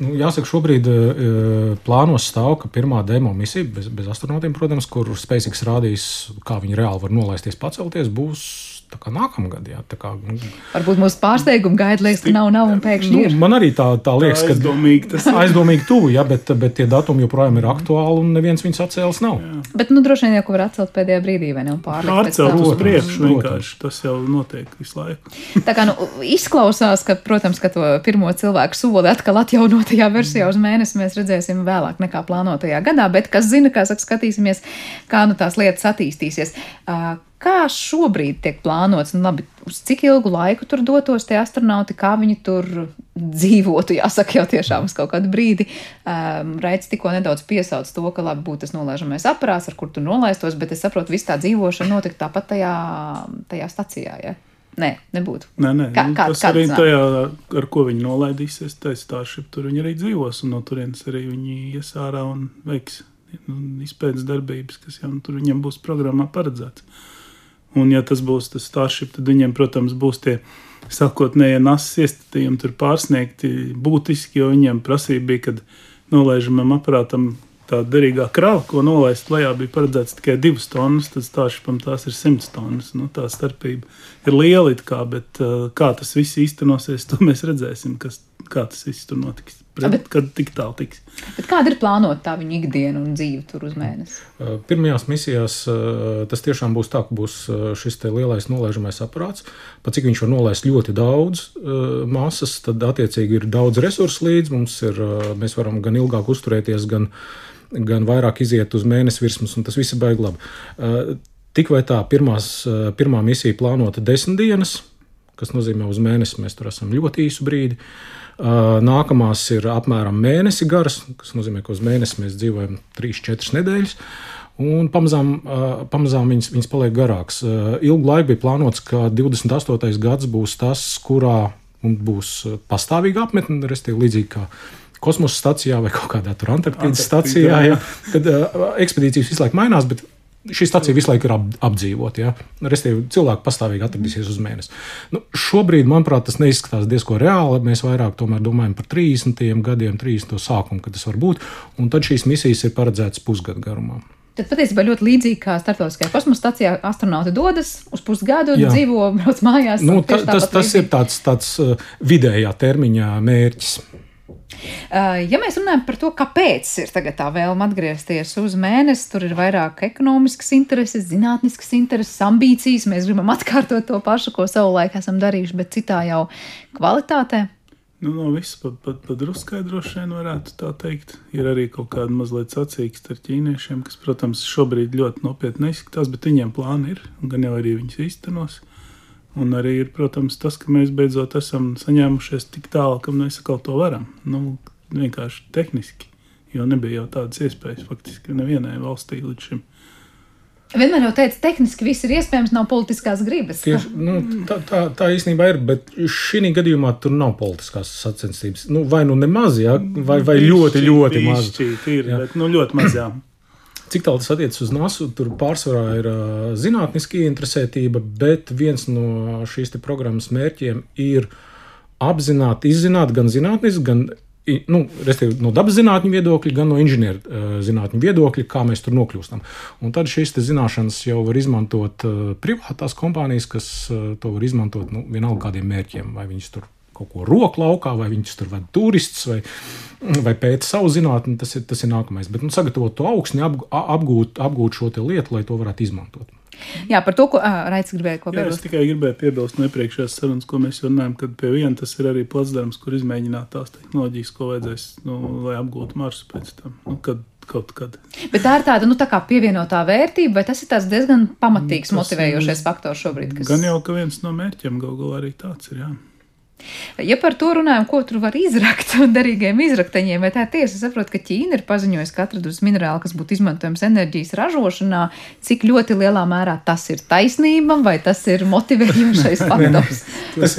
Speaker 5: Nu, jāsaka, šobrīd uh, plānos stāv, ka pirmā demo misija, bez, bez astronautiem, protams, kur SpaceX rādīs, kā viņi reāli var nolaisties, pacelties, būs nākamgad. Jā, kā, nu,
Speaker 2: Varbūt mūsu pārsteigumu gaida, liekas, ka nav, nav un pēkšņi nu, ir.
Speaker 5: Man arī tā, tā liekas,
Speaker 1: ka aizdomīgi tas ir.
Speaker 5: Aizdomīgi tuvu, jā, bet, bet tie datumi joprojām ir aktuāli un neviens viņus atcēlis nav. Jā.
Speaker 2: Bet, nu, droši vien jau, var atcelt pēdējā brīdī, vai ne?
Speaker 1: Pārcelt uz priekšu vienkārši. Tas jau notiek visu laiku. [LAUGHS]
Speaker 2: tā kā, nu, izklausās, ka, protams, ka to pirmo cilvēku soli atkal atjaunotajā versijā uz mēnesi mēs redzēsim vēlāk nekā plānotajā gadā, bet kas zina, kā saka, skatīsimies, kā nu tās lietas attīstīsies. Uh, Kā šobrīd tiek plānots, nu, labi, uz cik ilgu laiku tur dotos tie astronauti, kā viņi tur dzīvotu, jāsaka, jau tiešām uz kaut kādu brīdi. Um, Reiz tikko nedaudz piesauc to, ka labi būtu tas nolaižamais aparāts, ar kur tur nolaistos, bet es saprotu, viss tā dzīvošana notika tāpat tajā, tajā stacijā. Ja? Nē, nebūtu.
Speaker 1: Nē, nē. Kā, kā, tas arī tajā, ar ko viņi nolaidīsies, tā Starship, tur viņi arī dzīvos, un no turienes arī viņi ies ārā un veiks nu, izpētes darbības, kas jau nu, tur viņam būs programmā paredzēts. Un, ja tas būs tas starship, tad viņiem, protams, būs tie sākotnējie nasas iestatījumi tur pārsniegti būtiski, jo viņiem prasība bija, kad nolaižamam aparātam tā derīgā krāva, ko nolaist lejā, bija paredzēts tikai 2 tonnas, tad stāšķipam tās ir 100 tonnas. Nu, tā starpība ir liela, kā, bet uh, kā tas viss īstenosies, to mēs redzēsim, kas, kā tas viss tur notiks. Bet, kad tik tālu tiks.
Speaker 2: Bet kāda ir plānota tā viņa ikdiena un dzīve tur uz mēnesi?
Speaker 5: Pirmajās misijās tas tiešām būs tā, ka būs šis lielais nolaižamais aparāts. Pat cik viņš var nolaist ļoti daudz masas, tad attiecīgi ir daudz resursu līdzi. Mums ir, mēs varam gan ilgāk uzturēties, gan, gan vairāk iziet uz mēnesi virsmas, un tas viss ir baigi labi. Tik vai tā, pirmās, pirmā misija plānota desmit dienas, kas nozīmē uz mēnesi mēs tur esam ļoti īsu brīdi. Uh, Nākamās ir apmēram mēnesi garas, kas nozīmē, ka uz mēnesi mēs dzīvojam 3-4 nedēļas. un pamazām, pamazām viņas, viņas paliek garākas. Ilgu laiku bija plānots, ka 28. gads būs tas, kurā būs pastāvīga apmetne, respektīvi līdzīgi kā kosmosa stacijā vai kaut kādā tur Antarktīdas stacijā. Jā, kad uh, ekspedīcijas visu laiku mainās, bet šī stacija visu laiku ir ap, apdzīvota. Ja? Restīvi, cilvēki pastāvīgi atradīsies uz mēnesi. Nu, šobrīd, manuprāt, tas neizskatās diezgan reāli. Mēs vairāk domājam par 30 gadiem, 30 sākumu, kad tas var būt. Un tad šīs misijas ir paredzētas pusgadu garumā.
Speaker 2: Tad patiesībā ļoti līdzīgi kā starptautiskajā kosmosa stācijā, astronauti dodas uz pusgadu, Jā. dzīvo, brauc mājās.
Speaker 5: Nu, ta, tas, tas ir tāds, tāds uh, vidējā termiņā mērķis.
Speaker 2: Uh, ja mēs runājam par to, kāpēc ir tā vēlme atgriezties uz mēnesi, tur ir vairāk ekonomiskas intereses, zinātniskas intereses, ambīcijas. Mēs gribam atkārtot to pašu, ko savulaik esam darījuši, bet citā jau kvalitātē.
Speaker 1: Nu, no visas pat, pat, pat druskai droši vien varētu tā teikt. Ir arī kaut kāda mazliet sacīksta ar ķīniešiem, kas, protams, šobrīd ļoti nopietni izskatās, bet viņiem plāni ir, un gan jau arī viņas īstenos. Un arī ir, protams, tas, ka mēs beidzot esam saņēmušies tik tālu, ka mēs atkal to varam. Nu, vienkārši tehniski, jo nebija jau tādas iespējas faktiski nevienai valstī līdz šim.
Speaker 2: Vienmēr jau teicu, tehniski viss ir iespējams, nav politiskās gribas.
Speaker 5: Tieši, nu, tā, tā, tā īstenībā ir, bet šī gadījumā tur nav politiskās sacensības. Nu, vai nu nemaz, ja, vai, vai bišķi, ļoti, ļoti maz.
Speaker 1: Ir, jā. bet, nu, ļoti maz, jā.
Speaker 5: Cik tālu tas attiecas uz NASU, tur pārsvarā ir uh, zinātniska interesētība, bet viens no šīs programmas mērķiem ir apzināti izzināt gan zinātniski, gan nu, no dabas zinātņu viedokļa, gan no inženieru zinātņu viedokļa, kā mēs tur nokļūstam. Un tad šīs zināšanas jau var izmantot privātās kompānijas, kas to var izmantot nu, vienalga kādiem mērķiem, vai viņas tur kaut ko roku laukā, vai viņus tur vada turists, vai, vai pēta savu zinātni. Tas ir, tas ir nākamais. Bet nu, sagatavot to augsni, apgūt, apgūt šo lietu, lai to varētu izmantot.
Speaker 2: Jā, par to, ko Raits gribēja.
Speaker 1: Jā, es tikai gribēju piebilst no iepriekšējās sarunas, ko mēs runājam, kad pie viena tas ir arī placdarms, kur izmēģināt tās tehnoloģijas, ko vajadzēs, nu, lai apgūtu Marsu pēc tam. Nu, kad, kaut kad.
Speaker 2: Bet tā ir tāda nu, tā pievienotā vērtība, vai tas ir diezgan pamatīgs, tas motivējošais faktors šobrīd?
Speaker 1: Kas... Gan jau ka viens no mērķiem gal galā arī tāds ir. Jā.
Speaker 2: Ja par to runājam, ko tur var izrakt [LAUGHS] derīgiem izraktaņiem, vai tā ir tiesa, saprot, ka Ķīna ir paziņojusi, ka atradusi minerālu, kas būtu izmantojams enerģijas ražošanā, cik ļoti lielā mērā tas ir taisnība vai tas ir motivējošais [LAUGHS] faktors.
Speaker 5: tas,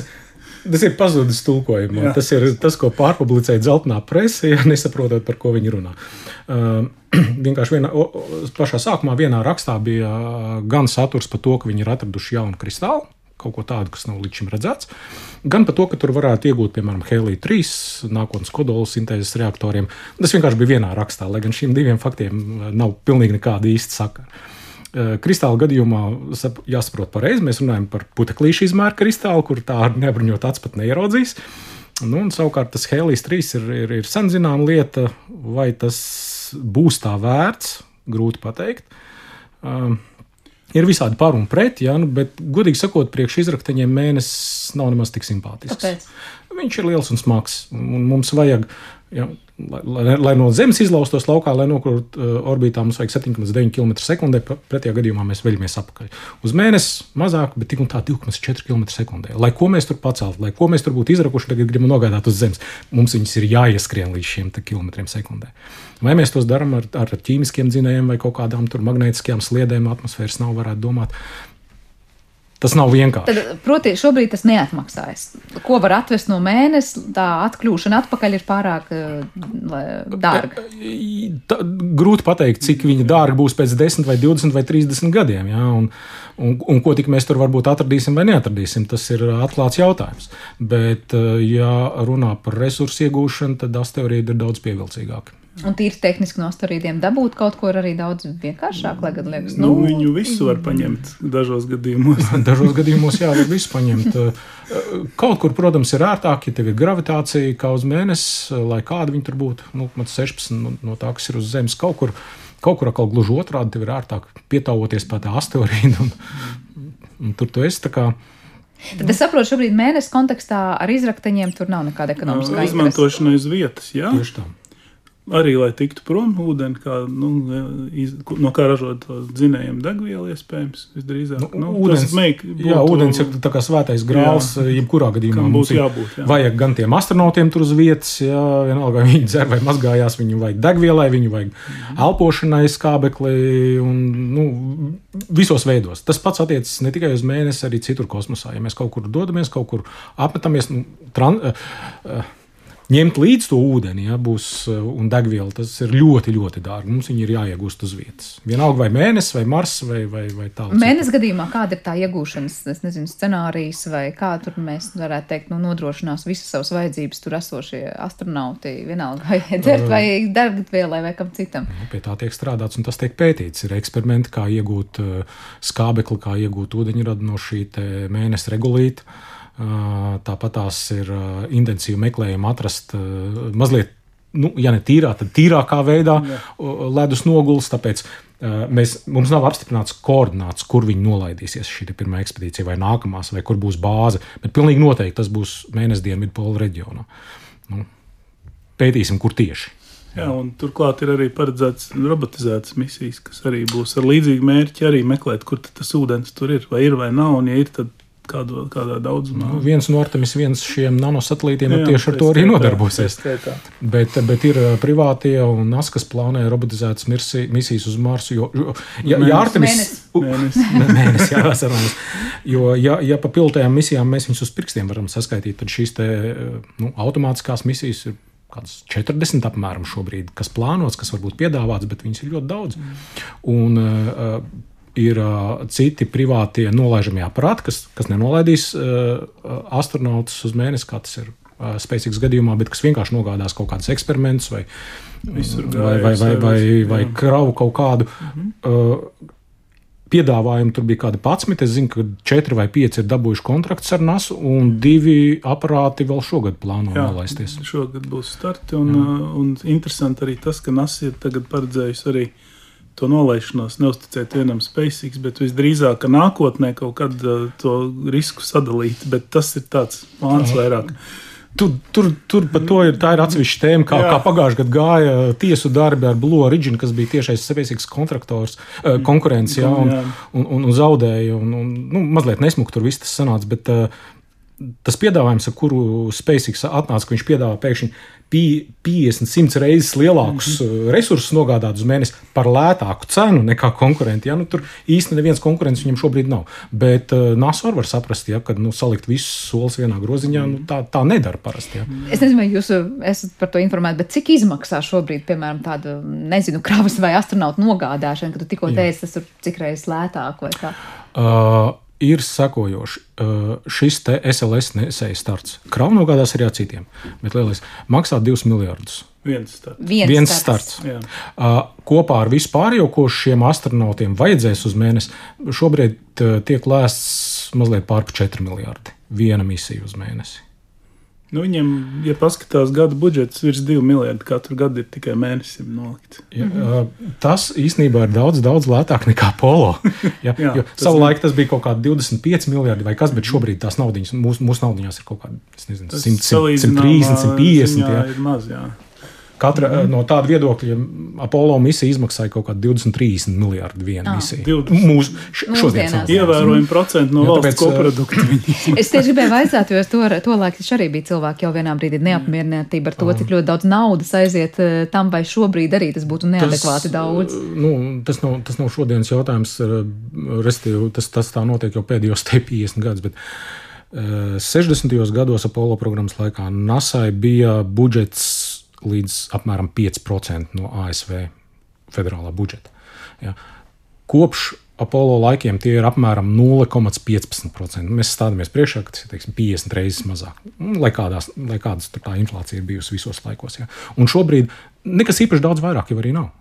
Speaker 5: tas ir pazudis tulkojumā. Jā. Tas ir tas, ko pārpublicēja dzeltenā presē, [LAUGHS] ja nesaprotot, par ko viņi runā. Uh, [CLEARS THROAT] vienkārši vienā, o, pašā sākumā vienā rakstā bija uh, gan saturs par to, ka viņi ir atraduši jaunu kristālu kaut ko tādu, kas nav līdz šim redzēts. Gan par to, ka tur varētu iegūt, piemēram, Helija 3, nākotnes kodola sintēzes reaktoriem. Tas vienkārši bija vienā rakstā, lai gan šiem diviem faktiem eh, nav pilnīgi nekāda īsta sakara. Eh, kristāla gadījumā jāsaprot pareizi. Mēs runājam par puteklīšu izmēru kristālu, kur tā nebruņot acis pat neieraudzīs. Nu, savukārt tas Helijas 3 ir, ir, ir sen zināma lieta, vai tas būs tā vērts, grūti pateikt. Uh, Ir visādi par un pret, ja, nu, bet, godīgi sakot, priekš izrakteņiem mēnesis nav nemaz tik simpātisks.
Speaker 2: Kāpēc?
Speaker 5: Viņš ir liels un smags, un mums vajag ja, lai, lai no Zemes izlaustos laukā, lai nokļūtu uh, orbītā, mums vajag 7,9 km/h. Pretējā gadījumā mēs veļamies atpakaļ. Uz mēnesi mazāk, bet tik un tā 2,4 km/h. Lai ko mēs tur paceltu, lai ko mēs tur būtu izrakuši, tagad gribam nogādāt uz Zemes. Mums viņas ir jāieskrien līdz šiem kilometriem sekundē. Vai mēs tos darām ar, ar ķīmiskiem dzinējiem vai kaut kādām magnētiskajām sliedēm, atmosfēras nav, varētu domāt. Tas nav vienkārši.
Speaker 2: Tad, proti, šobrīd tas neatmaksājas. Ko var atvest no mēneša, tā atkļūšana atpakaļ ir pārāk uh, dārga.
Speaker 5: Tā, grūti pateikt, cik viņa dārga būs pēc 10, vai 20 vai 30 gadiem. Ja? Un, un, un ko tik mēs tur varbūt atradīsim vai neatradīsim, tas ir atklāts jautājums. Bet, eh, ja runā par resursu iegūšanu, tad asteroīdi ir daudz pievilcīgāki.
Speaker 2: Un tīri tehniski no asteroīdiem dabūt kaut ko ir arī daudz vienkāršāk, lai gan liekas,
Speaker 1: nu, nu viņu visu var paņemt dažos gadījumos. [LAUGHS]
Speaker 5: dažos gadījumos, jā, var visu paņemt. Kaut kur, protams, ir ērtāk, ja tev ir gravitācija kā uz mēnesi, lai kāda viņa tur būtu. Nu, 16 no, no tā, kas ir uz Zemes kaut kur. Kaut kur atkal gluži otrādi, tev ir ērtāk pietāvoties pie tā asteroīda. Un, un tur tu esi tā kā.
Speaker 2: Tad es saprotu, šobrīd mēnesis kontekstā ar izrakteņiem tur nav nekāda ekonomiskā
Speaker 1: izmantošana uz vietas. Jā,
Speaker 5: tieši tā.
Speaker 1: Arī, lai tiktu prom ūdeni, kā, nu, iz, no kā ražot dzinējumu degvielu, iespējams, visdrīzāk.
Speaker 5: Nu,
Speaker 1: Nu,
Speaker 5: ūdens,
Speaker 1: meik būtu-
Speaker 5: jā, ūdens ir tā kā svētais grāls, jebkurā gadījumā. Mums ir
Speaker 1: jābūt, jā.
Speaker 5: Vajag gan tiem astronautiem tur uz vietas, jā, vienalga, vai [LAUGHS] viņi dzer vai mazgājās, viņu vajag degvielai, viņu vajag
Speaker 1: Mhm.
Speaker 5: elpošanai, skābeklī un nu, visos veidos. Tas pats attiecas ne tikai uz mēnesi, arī citur kosmosā. Ja mēs kaut kur dodamies, kaut kur apmetamies, nu, tran, uh, uh, ņemt līdzi to ūdeni, ja būs uh, un degvielu, tas ir ļoti, ļoti dārgi. Mums viņi ir jāiegūst uz vietas. Vienalga vai mēnesis, vai mars, vai, vai, vai tālāk.
Speaker 2: Mēnesis gadījumā, kāda ir tā iegūšanas nezinu, scenārijs, vai kā tur mēs varētu teikt, nu, nodrošinās visas savas vajadzības tur esošie astronauti, vienalga vai dzert vai degvielai vai kam citam.
Speaker 5: Nu, Pie tā tiek strādāts, un tas tiek pētīts. Ir eksperimenti, kā iegūt uh, skābekli, kā iegūt ūdeņradu no šī mēnesi regulīta. Tāpat tās ir intensīvi meklējumi atrast mazliet, nu, ja ne tīrā, tad tīrākā veidā uh, ledus noguls. Tāpēc mēs, mums nav apstiprināts koordināts, kur viņi nolaidīsies šī te pirmā ekspedīcija, vai nākamās, vai kur būs bāze. Bet pilnīgi noteikti tas būs mēnesis dienvidu pola reģionā. Nu, pētīsim, kur tieši.
Speaker 1: Jā, un turklāt ir arī paredzēts robotizētas misijas, kas arī būs ar līdzīgu mērķi, arī meklēt, kur tas ūdens tur ir, vai ir vai nav, un ja ir, tad kādu, kādā daudzumā.
Speaker 5: Nu, viens no Artemis, viens šiem nanosatelītiem
Speaker 1: Jā,
Speaker 5: jā, tieši ar to arī nodarbosies.
Speaker 1: tā skaitā.
Speaker 5: Bet, bet ir uh, privātie un NASA, kas plāno robotizētas misijas uz Marsu. Jo, jo, ja, ja Artemis
Speaker 2: Mēnesis.
Speaker 5: U-
Speaker 1: Mēnesis. [LAUGHS]
Speaker 5: Mē- Mēnesis, jā, vasarās. Jo, ja, ja pa piltajām misijām mēs viņus uz pirkstiem varam saskaitīt, tad šīs te, uh, nu, automātiskās misijas ir kādas 40 apmēram šobrīd, kas plānots, kas varbūt piedāvāts, bet viņas ir ļoti daudz. Un, uh, ir uh, citi privātie nolaižamie aparāti, kas, kas nenolaidīs uh, astronautus uz mēnesi, kā tas ir uh, SpaceX gadījumā, bet kas vienkārši nogādās kaut kādus eksperimentus vai,
Speaker 1: Visur
Speaker 5: vai, vai, vai, vai, vai kravu kaut kādu. Uh, Piedāvājumu tur bija kādi 11. Es zinu, ka 4 vai 5 ir dabūjuši kontrakts ar NASA, un divi aparāti vēl šogad plāno
Speaker 1: Jā,
Speaker 5: nolaisties.
Speaker 1: Šogad būs starti, un, uh, un interesanti arī tas, ka NASA ir tagad paredzējusi arī to nolaišanos, neusticēt vienam SpaceX, bet visdrīzāk, ka nākotnē kaut kad uh, to risku sadalīt, bet tas ir tāds plāns vairāk.
Speaker 5: Tur, tur, tur par to ir, ir atsevišķa tēma, kā,
Speaker 1: Jā.
Speaker 5: kā pagājušajā gadā gāja tiesu darbi ar Blue Origin, kas bija tiešais SpaceX kontraktors, eh, konkurence, jā, un, un, un, un zaudēja. Un, un, nu, mazliet nesmuki tur viss tas sanāca, bet eh, tas piedāvājums, ar kuru SpaceX atnāca, ka viņš piedāvā pēkšņi pi- 50, 100 reizes lielākus mm -hmm. resursus nogādāt uz mēnesi par lētāku cenu nekā konkurenti. Ja? Nu, tur īstenībā neviens konkurents viņam šobrīd nav. Bet uh, NASA var saprast, ja, ka nu, salikt visus solis vienā groziņā, nu, tā, tā nedara parasti. Ja?
Speaker 2: Es nezinu, vai jūs uh, esat par to informēti, bet cik izmaksā šobrīd, piemēram, tāda, nezinu, kravas vai astronauta nogādāšana, kad tu tikko teici, tas ir cik reizes lētāk vai kā?
Speaker 5: Uh, ir sekojoši. Šis te SLS nesēja starts. Kravu nogādās arī ar citiem, bet lielais maksā 2 miljardus.
Speaker 1: Viens starts.
Speaker 2: Viens,
Speaker 5: Viens
Speaker 2: starts.
Speaker 5: starts.
Speaker 1: Jā.
Speaker 5: Uh, kopā ar vispārējo, ko šiem astronautiem vajadzēs uz mēnesi, šobrīd uh, tiek lēsts mazliet pār 4 miljardi. Viena misija uz mēnesi.
Speaker 1: Nu, viņiem, ja paskatās gada budžets, virs 2 miljardi katru gadu ir tikai mēnesim nolikts.
Speaker 5: Ja, uh, tas īstenībā ir daudz, daudz lētāk nekā polo. Ja,
Speaker 1: Jā,
Speaker 5: savulaik tas bija kaut kādi 25 miljardi vai kas, bet šobrīd tās naudiņas, mūsu, mūsu naudiņās ir kaut kādi es nezinu, 100, 100, 130, 150. Ja.
Speaker 1: ir maz. Jā.
Speaker 5: Katra mm. no tāda viedokļa Apollo misija izmaksāja kaut kādu 20, 30 miljardu vienu
Speaker 2: Ah.
Speaker 5: misija.
Speaker 1: 20.
Speaker 5: Mūsu šodienas.
Speaker 1: Ievērojami procenti no
Speaker 5: Jā,
Speaker 1: valsts koprodukta. [LAUGHS]
Speaker 2: Es tieši gribēju vaicāt, jo to, to laiku taču arī bija cilvēki jau vienā brīdī neapmierinātība ar to, cik ļoti daudz naudas aiziet tam, vai šobrīd arī tas būtu neadekvāti daudz.
Speaker 5: Nu, tas, nav, tas nav šodienas jautājums, respektīvi, tas, tas tā notiek jau pēdējos te 50 gadus. Bet, eh, 60. gados Apollo programmas laikā NASA bija budžets līdz apmēram 5% no ASV federālā budžeta. Ja. Kopš Apollo laikiem tie ir apmēram 0,15%. Mēs stāvamies priekšā, ka tas ir teiksim, 50 reizes mazāk. Nu, Lai, kādās, lai kādas tā inflācija ir bijusi visos laikos. Ja. Un šobrīd nekas īpaši daudz vairāk jau arī nav.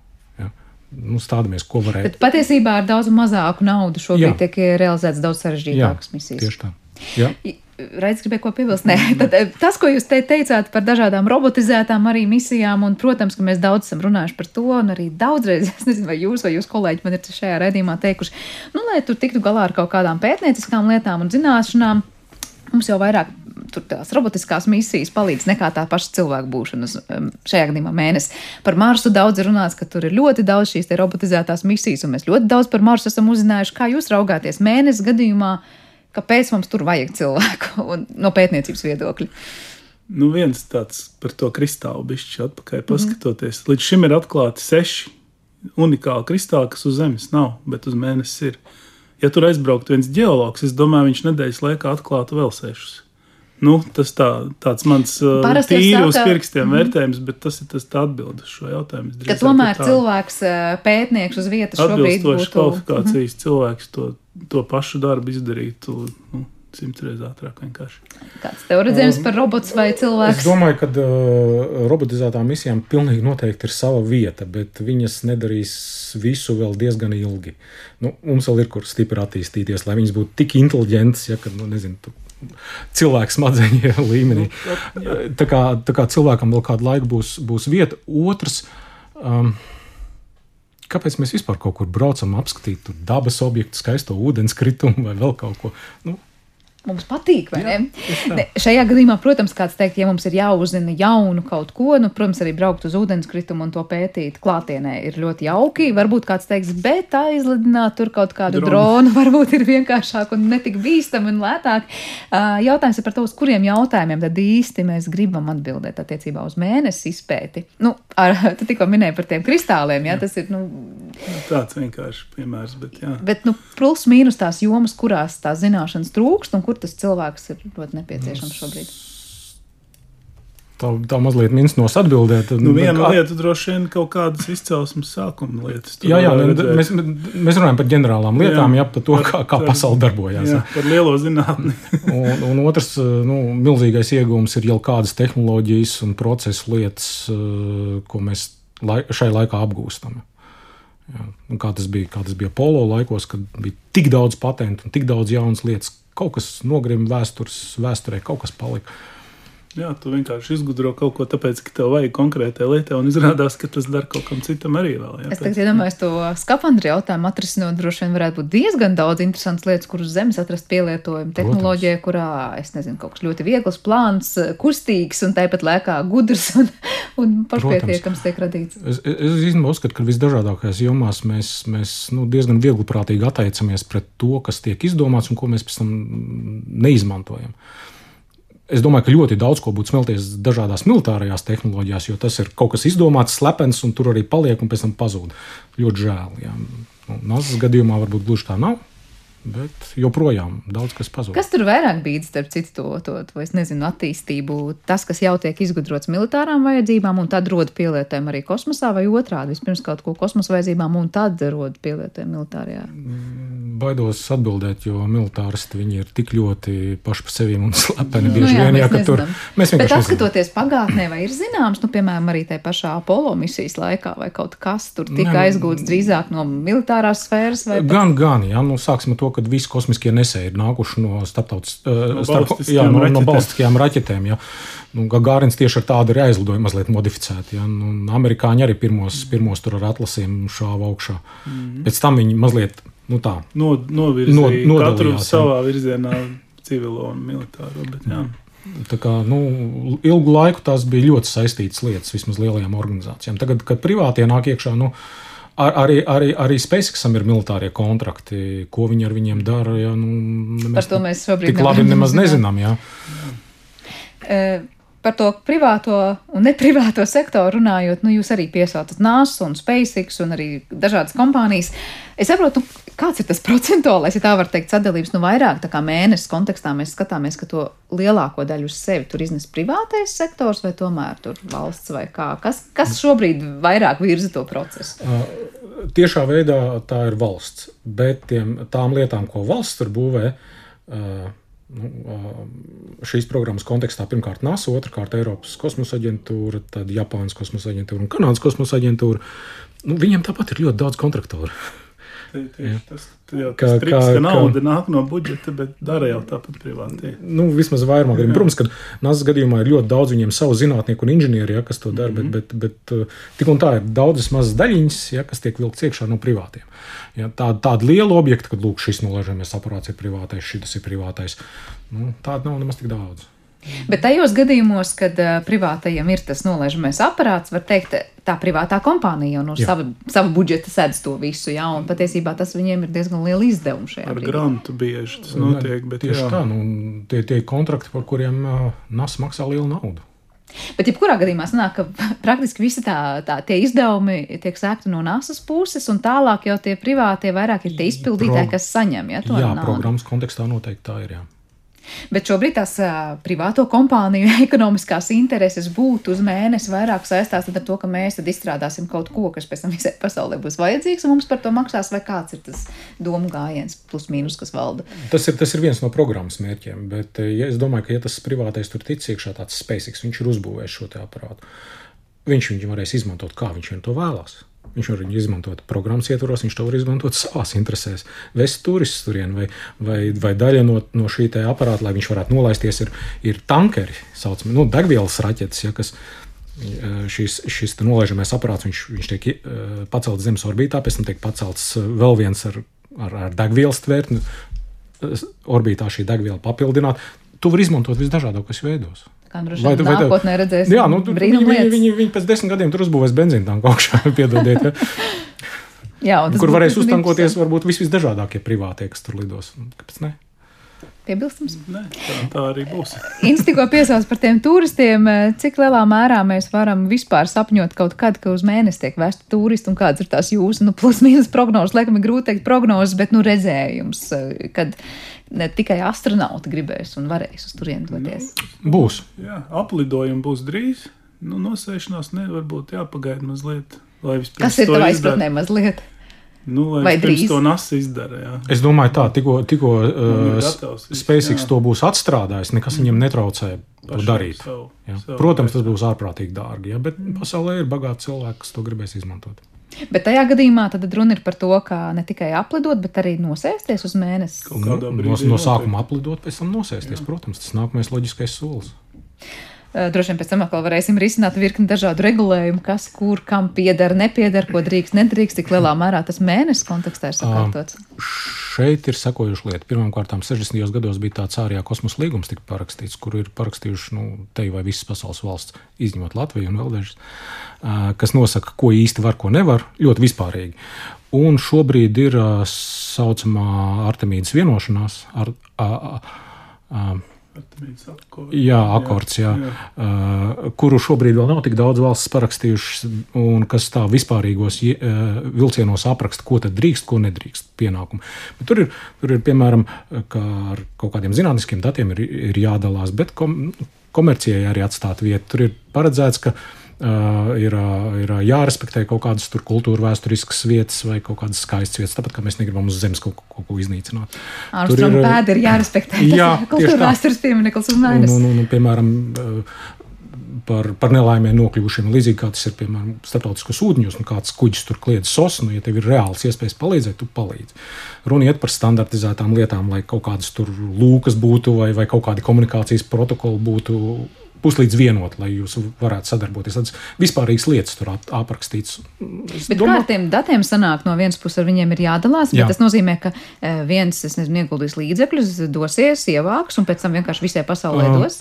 Speaker 5: Ja. Nu, stādamies, ko varēja.
Speaker 2: Bet patiesībā ar daudz mazāku naudu šobrīd
Speaker 5: Jā.
Speaker 2: tiek realizētas daudz sarežģītākas misijas.
Speaker 5: tieši tā. Jā.
Speaker 2: Raidījums gribēja ko piebilst. Nē, tad, eh, tas, ko jūs te teicāt par dažādām robotizētām arī misijām, un, protams, ka mēs daudz esam runājuši par to, un arī daudzreiz, [LAUGHS] es nezinu, vai jūs vai jūs kolēģi man ir šajā raidījumā teikuši, nu, lai tur tiktu galā ar kaut kādām pētnieciskām lietām un zināšanām. Mums jau vairāk tur tās robotiskās misijas palīdz nekā tā paša cilvēka būšana uz um, šajā gadījumā mēnesi. Par Marsu daudz runāts, ka tur ir ļoti daudz šīs robotizētās misijas, un mēs ļoti daudz par Marsu esam uzzinājuši. Kā jūs raugāties mēnesi gadījumā, kāpēc mums tur vajag cilvēku [LAUGHS] un, no pētniecības viedokļa?
Speaker 1: Nu, viens tāds par to kristālu bišķi atpakaļ paskatoties. Mm -hmm. Līdz šim ir atklāti seši unikāli kristāli, kas uz Zemes nav, bet uz mēnesi ir. Ja tur aizbrauktu viens geologs, es domāju, viņš nedēļas laikā atklātu vēl sešus. Nu, tas tā, tāds mans
Speaker 2: Parasti
Speaker 1: tīri uz pirkstiem
Speaker 2: Mhm.
Speaker 1: vērtējums, bet tas ir tas atbildes šo jautājumu. Es
Speaker 2: Ka tomēr
Speaker 1: tā
Speaker 2: cilvēks, eh, pētnieks uz vietas šobrīd
Speaker 1: atbilstoši
Speaker 2: būtu.
Speaker 1: Kvalifikācijas cilvēks to, to pašu darbu izdarītu nu, simts reizes ātrāk vienkārši.
Speaker 2: Kāds tev redzējums par robots vai
Speaker 5: Es
Speaker 2: cilvēks?
Speaker 5: domāju, ka uh, robotizētām misijām pilnīgi noteikti ir sava vieta, bet viņas nedarīs visu vēl diezgan ilgi. Nu, mums vēl ir kur stipri attīstīties, lai viņas būtu tik inteliģentas, ja, ka, nu, nezinu, tu, cilvēku smadzeņu [LAUGHS] līmenī. Tā kā, tā kā cilvēkam vēl kādu laiku būs, būs vieta. Otrs, um, kāpēc mēs vispār kaut kur braucam, apskatīt dabas objektu, skaisto ūdenskritumu vai vēl kaut ko? Nu,
Speaker 2: Mums patīk, vai ne?
Speaker 5: tā.
Speaker 2: Šajā gadījumā, protams, kāds teikt, ja mums ir jāuzzina jaunu kaut ko, nu, protams, arī braukt uz ūdenskritumu un to pētīt klātienē ir ļoti jauki. Varbūt kāds teiks, bet aizlidināt tur kaut kādu
Speaker 1: Dronu.
Speaker 2: dronu [LAUGHS] varbūt ir vienkāršāk un netik bīstami un lētāk. Jautājums ir par to, uz kuriem jautājumiem tad īsti mēs gribam atbildēt attiecībā uz mēnesi izpēti. Nu, ar, [LAUGHS] tu tikko minēji par tiem kristāliem, jā, tas ir, nu,
Speaker 1: Nu, Tāds vienkārši piemērs, bet jā.
Speaker 2: bet, nu, plus mīnus tās jomas, kurās tās zināšanas trūkst un kur tas cilvēks ir ļoti nepieciešams šobrīd.
Speaker 5: tā, tā mazliet minsnos atbildēt.
Speaker 1: Nu, viena
Speaker 5: Kā-
Speaker 1: lieta droši vien kaut kādas izcelsmes sākuma lietas.
Speaker 5: Jā, jā
Speaker 1: redzēt.
Speaker 5: mēs, mēs runājam par ģenerālām lietām, jā, par to, kā, kā
Speaker 1: Par-
Speaker 5: pasaule darbojās.
Speaker 1: Jā,
Speaker 5: Jā.
Speaker 1: par lielo zinātni. [LAUGHS]
Speaker 5: Un, un otrs, nu, milzīgais iegūms ir jau kādas tehnoloģijas un procesu lietas, eh, ko mēs lai, šai laikā apgūstam. Jā. Un Kā tas, bija, kā tas bija polo laikos, kad bija tik daudz patentu un tik daudz jaunas lietas. Kaut kas nogrima vēstures, vēsturē, kaut kas palika.
Speaker 1: Jā, tu vienkārši izgudro kaut ko tāpēc, ka tev vajag konkrētai lietai, un izrādās, ka tas der kaut kam citam arī vēl. Jā,
Speaker 2: Es tagad iedomājos to skafandru jautājumu, atrisinot, droši vien varētu būt diezgan daudz interesantas lietas, kur uz zemes atrast pielietojumu. Tehnoloģija, kurā, es nezinu, kaut kas ļoti viegls, plāns, kustīgs un tāpat laikā gudrs un, un pašpietiekams tiek radīts.
Speaker 5: Es, es, es īstenībā uzskatu, ka visdažādākajās jomās mēs, mēs nu, diezgan viegli prātīgi attiecamies pret to, kas tiek izdomāts un ko mēs pēc tam neizmantojam. Es domāju, ka ļoti daudz ko būtu smelties dažādās militārajās tehnoloģijās, jo tas ir kaut kas izdomāts, slepens, un tur arī paliek un pēc tam pazūd. Ļoti žēl. Jā. Nu, Nāzes gadījumā varbūt gluži tā nav, bet joprojām daudz kas pazūd.
Speaker 2: Kas tur vairāk bija starp citu to, to, to nezinu, attīstību? Tas, kas jau tiek izgudrots militārām vajadzībām, un tad rod pielietojumu arī kosmosā, vai otrādi? Vispirms kaut ko kosmosa vajadzībām, un tad rod pielietojumu militārajā.
Speaker 5: Baidos atbildēt, jo militāristi viņi ir tik ļoti paši par sevi un [LAUGHS] slepeni
Speaker 2: Nu
Speaker 5: bieži
Speaker 2: jā,
Speaker 5: vien, jā, ka tur mēs
Speaker 2: Bet
Speaker 5: vienkārši nezinām.
Speaker 2: atskatoties pagātnē, vai ir zināms, nu, piemēram, arī tajā pašā Apollo misijas laikā, vai kaut kas tur tika
Speaker 5: Nē, nu-
Speaker 2: aizgūts drīzāk no militārās sfēras, vai pat-
Speaker 5: Gan, gan, jā, nu, sāksim to, ka visi kosmiskie nesēji ir nākuši no starptautiskām,
Speaker 1: No
Speaker 5: starp,
Speaker 1: balistiskajām
Speaker 5: jā, no, no
Speaker 1: raķetēm.
Speaker 5: balstiskajām raķetēm. Jā. Nu, Gagārins tieši ar tādu arī aizlidoja, mazliet modificēti. Jā. Nu, amerikāņi arī pirmos, pirmos tur ar atlasiem šāva augšā. Mm. Pēc tam viņi mazliet, nu tā,
Speaker 1: No, novirzīja
Speaker 5: No-
Speaker 1: no, katru savā virzienā, civilo un militāro. Bet, jā.
Speaker 5: Tā kā, nu, ilgu laiku tās bija ļoti saistītas lietas, vismaz lielajām organizācijām. Tagad, kad privātie nāk iekšā, nu, ar, arī, arī, arī SpaceXam ir militārie kontrakti, ko viņi ar viņiem dara. Jā, nu,
Speaker 2: Par to mēs šobrīd
Speaker 5: tik labi nemaz nezinām. Jā.
Speaker 2: E, Par to privāto un neprivāto sektoru runājot, nu, jūs arī piesaucat NASA un SpaceX un arī dažādas kompānijas. Es saprotu, nu, kāds ir tas procentuālais, ja tā var teikt, sadalījums. Nu, vairāk tā kā mēnesis kontekstā mēs skatāmies, ka to lielāko daļu uz sevi tur iznes privātais sektors vai tomēr tur valsts vai kā. Kas, kas šobrīd vairāk virza to procesu?
Speaker 5: Tiešā veidā tā ir valsts, bet tiem, tām lietām, ko valsts tur būvē, ā, nu, šīs programmas kontekstā pirmkārt NASA, otrkārt Eiropas kosmosa aģentūra, tad Japānas kosmosa aģentūra un Kanādas kosmosa aģentūra. Nu, viņiem tāpat ir ļoti daudz kontraktoru.
Speaker 1: Tie- tieši Tas
Speaker 5: Kā-
Speaker 1: tas triks,
Speaker 5: kā-
Speaker 1: ka
Speaker 5: kā-
Speaker 1: nauda nāk no budžeta, bet dara jau tāpat privātie.
Speaker 5: Nu, vismaz vairumā gadījumā. Protams, ka NASA gadījumā ir ļoti daudz viņiem savu zinātnieku un inženieri, ja, kas to dara, mm -hmm. bet, bet, bet uh, tik un tā ir daudzas mazas daļiņas, ja, kas tiek vilkts iekšā no privātiem. Ja, tā, tāda liela objekta, kad lūk, šis nolaižamies aparāts ir privātais, šis ir privātais, nu, tāda nav nemaz tik daudz.
Speaker 2: Bet tajos gadījumos, kad uh, privātajiem ir tas nolaižamais aparāts, var teikt, tā privātā kompānija jau no jā. sava, sava budžeta sedz to visu, jā, un patiesībā tas viņiem ir diezgan liela izdevuma šajā
Speaker 1: Ar
Speaker 2: brīdī.
Speaker 1: grantu bieži tas notiek, bet
Speaker 5: Tieši
Speaker 1: jā.
Speaker 5: tā, nu, tie, tie kontrakti, par kuriem uh, NAS maksā lielu naudu.
Speaker 2: Bet, jebkurā gadījumā, sanāk, ka [LAUGHS] praktiski visi tā, tā, tie izdevumi tiek sēgti no NASA's puses, un tālāk jau tie privātie vairāk ir tie izpildītāji,
Speaker 5: Pro-
Speaker 2: kas saņem ja, to
Speaker 5: Jā,
Speaker 2: naudu.
Speaker 5: programmas kontekstā noteikti tā ir. Jā.
Speaker 2: Bet šobrīd tās uh, privāto kompāniju [LAUGHS] ekonomiskās intereses būtu uz mēnesi vairāk saistās ar to, ka mēs izstrādāsim kaut ko, kas pēc tam visai pasaulē būs vajadzīgs, un mums par to maksās, vai kāds ir tas domu gājiens, plus mīnus, kas valda.
Speaker 5: Tas ir, tas ir viens no programmas mērķiem, bet ja es domāju, ka ja tas privātais tur tic iekšā, tāds SpaceX, viņš ir uzbūvējis šo te aparātu. Viņš viņu varēs izmantot, kā viņš vien to vēlās. Viņš var viņu izmantot programmas ietvaros, viņš to var izmantot savās interesēs. Vest turistus turien, vai, vai, vai daļa no, no šī te aparāta, lai viņš varētu nolaisties, ir, ir tankeri, saucami, nu, degvielas raķetes, ja, kas eh, šis, šis nolaižamais aparāts, viņš, viņš tiek eh, pacelts Zemes orbītā, pēc tam tiek pacelts eh, vēl viens ar, ar, ar degvielas tvērtni, orbītā šī degviela papildināt. To var izmantot visdažādākos veidos.
Speaker 2: Kā droši vien nākotnē redzēsim
Speaker 5: Jā, nu, viņi, viņi, viņi, viņi pēc desmit gadiem tur uzbūvēs benzīnu tanku augšā, [LAUGHS] piedodiet, ja,
Speaker 2: Jā,
Speaker 5: kur varēs uztankoties varbūt vis, visdažādākie privātie, kas tur lidos. Kāpēc ne?
Speaker 2: Piebilstams.
Speaker 1: Nē, tā, tā arī būs. [LAUGHS]
Speaker 2: Inns tikko piesauc par tiem turistiem, eh, cik lielā mērā mēs varam vispār sapņot kaut kad, ka uz mēnesi tiek vēsti turisti un kādas ir tās jūsu, nu, plus mīnus prognozes. Laikam ir grūti teikt prognozes, bet, nu, redzējums, eh, kad ne tikai astronauti gribēs un varēs uz turieni doties.
Speaker 5: Būs.
Speaker 1: Jā, aplidojumi būs drīz. Nu, nosēšanās nevar būt jāpagaida mazliet.
Speaker 2: Kas ir
Speaker 1: to
Speaker 2: tavā izpratnē mazliet?
Speaker 1: Nu,
Speaker 2: Vai drīz?
Speaker 1: to NASA izdara. Jā.
Speaker 5: Es domāju, tā, tikko, tikko
Speaker 1: ir
Speaker 5: uh, SpaceX
Speaker 1: jā.
Speaker 5: to būs atstrādājis, nekas viņam netraucē to darīt.
Speaker 1: savu-
Speaker 5: Jā.
Speaker 1: savu
Speaker 5: Protams, tas būs ārprātīgi dārgi, jā, bet pasaulē ir bagāti cilvēki, kas to gribēs izmantot.
Speaker 2: Bet tajā gadījumā tad runa ir par to, ka ne tikai aplidot, bet arī nosēsties uz mēnesi.
Speaker 5: Nu, no, no sākuma aplidot, pēc tam nosēsties. Jā. Protams, tas nākamais loģiskais solis.
Speaker 2: Eh, Droši vien pēc tam atkal varēsim risināt virkni dažādu regulējumu, kas kur kam pieder, nepieder, ko drīkst, nedrīkst, cik lielā mērā tas mēnesis kontekstā ir sakārtots.
Speaker 5: Šeit ir sekojuši lieta. Pirmkārt, 60. gados bija tāds ārējā kosmosa līgums, tika parakstīts, kur ir parakstījuši nu, te vai visas pasaules valsts, izņemot Latviju un vēl dažas, ā, kas nosaka, ko īsti var, ko nevar, ļoti vispārīgi. Un šobrīd ir ā, saucamā Artemīdas vienošanās, ar, ā, ā, ā,
Speaker 1: Akko-
Speaker 5: Jā, akords, jā, jā. Uh, kuru šobrīd vēl nav tik daudz valsts parakstījušas, un kas tā vispārīgos uh, vilcienos apraksta, ko tad drīkst, ko nedrīkst pienākumu. Bet tur ir, tur ir piemēram, ka ar kaut kādiem zinātniskiem datiem ir, ir jādalās, bet kom, komercijai arī atstāt vietu. Tur ir paredzēts, ka Uh, ir, uh, ir jārespektē kaut kādas tur kultūra vēsturiskas vietas vai kaut kādas skaistas vietas, tāpat kā mēs negribam uz zemes kaut, kaut ko iznīcināt.
Speaker 2: Armstrong pēda ir jārespektē. [LAUGHS]
Speaker 5: Jā,
Speaker 2: ir kultūra vēstures piemineklis
Speaker 5: Un,
Speaker 2: mēnesi.
Speaker 5: un, un, un, piemēram, eh, par, par nelaimēm nokļuvušiem, līdzīgi kā tas ir piemēram starptautiskos ūdeņos, nu kāds kuģis tur kliedz sosu, nu, ja tev ir reāls iespējas palīdzēt, tu palīdzi. Runa iet par standartizētām lietām, lai kaut kādas tur lūkas būtu vai, vai kaut kādi komunikācijas protokoli būtu puslīdz vienot, lai jūs varētu sadarboties. Tādas vispārīgas lietas tur ap- aprakstīts. Es
Speaker 2: Bet kā
Speaker 5: domāju-
Speaker 2: ar tiem datiem sanāk, no vienas puses ar viņiem ir jādalās,
Speaker 5: Jā.
Speaker 2: bet tas nozīmē, ka eh, viens, es nezinu, ieguldīs līdzekļus, dosies, ievāks un pēc tam vienkārši visai pasaulē
Speaker 5: Uh,
Speaker 2: dos.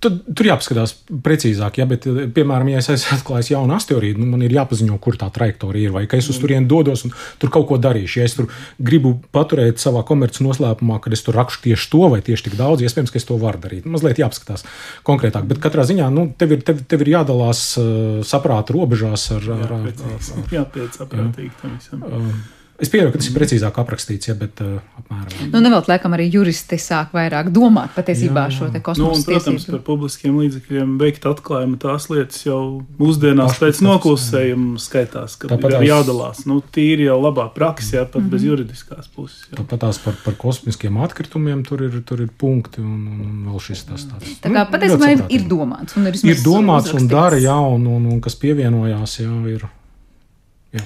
Speaker 5: Tad, tur jāpaskatās precīzāk, ja, bet, eh, piemēram, ja es esmu atklājis jaunu asteroīdu, nu, man ir jāpaziņo, kur tā trajektorija ir, vai ka es uz turieni dodos un tur kaut ko darīšu. Ja es tur gribu paturēt savā komerces noslēpumā, kad es tur rakšu tieši to vai tieši tik daudz, iespējams, ka es to varu darīt. Mazliet jāpaskatās konkrētāk, bet katrā ziņā nu, tev, ir, tev, tev ir jādalās uh, saprāta robežās ar. ar, ar, ar,
Speaker 1: Precīzi. Jāpiet saprātīgi tam visam.
Speaker 5: ar Es pieņemu, ka tas ir precīzāk aprakstīts, ja, bet uh, apmēram.
Speaker 2: Nu, nevēl, laikam, arī juristi sāk vairāk domāt patiesībā
Speaker 5: Jā, jā.
Speaker 2: šo te
Speaker 1: Nu, un,
Speaker 2: kosmosa
Speaker 1: protams,
Speaker 2: tiesību.
Speaker 1: par publiskiem līdzekļiem veikt atklājumu tās lietas jau mūsdienās pēc noklusējuma skaitās, ka
Speaker 5: Tāpat
Speaker 1: ir jādalās. Nu, tīri jau labā praksē, pat
Speaker 2: Mhm.
Speaker 1: bez juridiskās puses. Jā.
Speaker 5: Tāpat tās par, par kosmiskiem atkritumiem tur ir, tur ir punkti un, un, un vēl šis tas tāds.
Speaker 2: Tā kā
Speaker 5: Nu,
Speaker 2: patiesībā ir, ir domāts. Un ir,
Speaker 5: ir
Speaker 2: vismaz
Speaker 5: domāts un
Speaker 2: uzrakstīts.
Speaker 5: dara, jā, un, un, un kas pievienojās, jā, ir. Jā.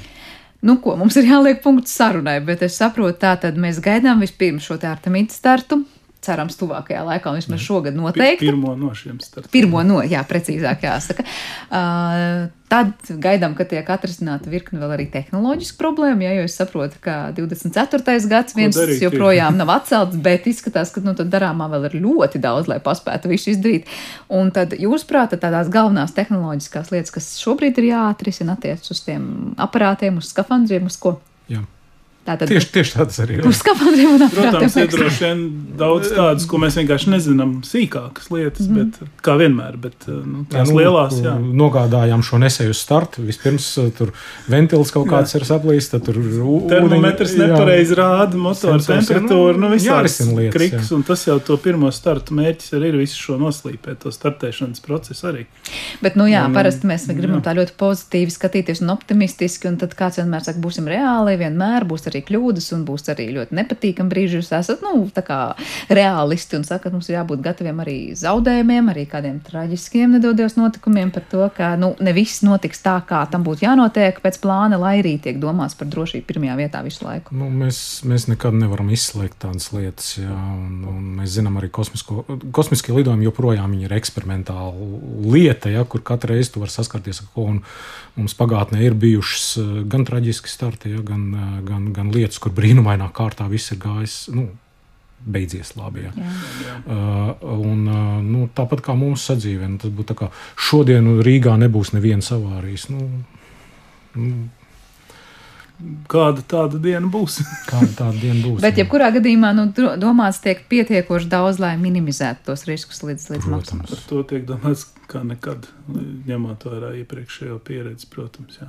Speaker 2: Nu, ko mums ir jāliek punkts sarunai, bet es saprotu, tā tad mēs gaidām vispirms šo te Artemīdu startu. Cerams, tuvākajā laikā, un vismaz šogad noteikti.
Speaker 1: Pirmo no šiem startiem.
Speaker 2: Pirmo no, jā, precīzāk jāsaka. Uh, tad gaidām, ka tiek atrisināta virkne vēl arī tehnoloģiska problēma, ja, jo es saprotu, ka 24. gads viens joprojām nav atcelts, bet izskatās, ka nu, darāmā vēl ir ļoti daudz, lai paspētu visu izdarīt. Un tad jūs prātat tādās galvenās tehnoloģiskās lietas, kas šobrīd ir jāatrisina attiec uz tiem aparātiem, uz skafandriem, uz ko?
Speaker 5: Jā.
Speaker 2: Tātad
Speaker 5: Tieši, tieši tāds arī ir.
Speaker 2: uz skafandriem un aparātiem.
Speaker 1: Protams, ir droši vien daudz tādas, ko mēs vienkārši nezinām, sīkākas lietas, mm. bet kā vienmēr, bet nu, tās jā, nu, lielās, jā.
Speaker 5: Nogādājām šo nesēju uz startu. Vispirms uh, tur ventils kaut kāds jā. ir saplīst, tad tur
Speaker 1: termometrs nepareizi rāda motora temperatūru, nu, visādas
Speaker 5: lietas,
Speaker 1: kriks, jā. un tas jau to pirmo startu mērķis arī ir visu šo noslīpēt, to startēšanas procesu arī.
Speaker 2: Bet, nu jā, un, parasti mēs gribam jā. tā ļoti pozitīvi skatīties un optimistiski, un tad kāds vienmēr saka, būsim reāli, vienmēr būs arī kļūdas un būs arī ļoti nepatīkami brīži. Jūs esat nu, realisti un sakat, mums ir jābūt gataviem arī zaudējumiem, arī kādiem traģiskiem nedodies notikumiem par to, ka nu, ne viss notiks tā, kā tam būtu jānotiek pēc plāna, lai arī tiek domāts par drošību pirmajā vietā visu laiku.
Speaker 5: Nu, mēs, mēs nekad nevaram izslēgt tādas lietas, jā, un, un mēs zinām arī kosmisko, kosmiskie lidojumi joprojām ir eksperimentāla lieta, ja, kur katru reizi tu vari saskarties ar ko. Mums pagātnē ir bijušas eh, gan traģiski starti, ja, gan, eh, gan, gan lietas, kur brīnumainā kārtā viss ir gājis. Nu, Beidzies labi. Ja. Jā, jā. Uh, un, uh, nu, tāpat kā mūsu sadzīvē, nu, tas būtu tā, ka šodien Rīgā nebūs nevienas avārijas. Nu, nu,
Speaker 1: kāda tāda diena būs. [LAUGHS]
Speaker 5: kāda tāda diena būs.
Speaker 2: Bet, jebkurā gadījumā, nu, domāts tiek pietiekoši daudz, lai minimizētu tos riskus līdz, līdz maksimumam.
Speaker 1: Par to tiek domāts, kā nekad, ņemot vērā iepriekšējo pieredzi, protams. Jā.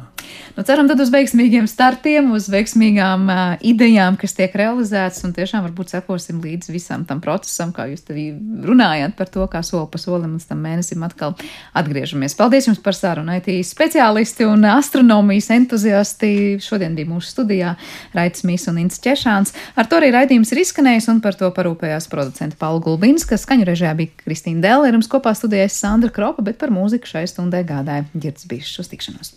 Speaker 2: Nu, ceram tad uz veiksmīgiem startiem, uz veiksmīgām uh, idejām, kas tiek realizētas, un tiešām varbūt sekosim līdz visam tam procesam, kā jūs te runājāt par to, kā soli pa solim līdz tam mēnesim atkal atgriežamies. Paldies jums par sarunu, IT speciālisti un astronomijas entuziasti. Šodien bija mūsu studijā Raits Mīs un Ints Češāns. Ar to arī raidījums ir izskanējis, un par to parūpējās producenta Paula Gulbinska. Skaņu režijā bija Kristīna Dēlē, un kopā studējās Sandra Kropa, bet par mūziku šai stundai gādāja Girds Bišs uz tikšanos.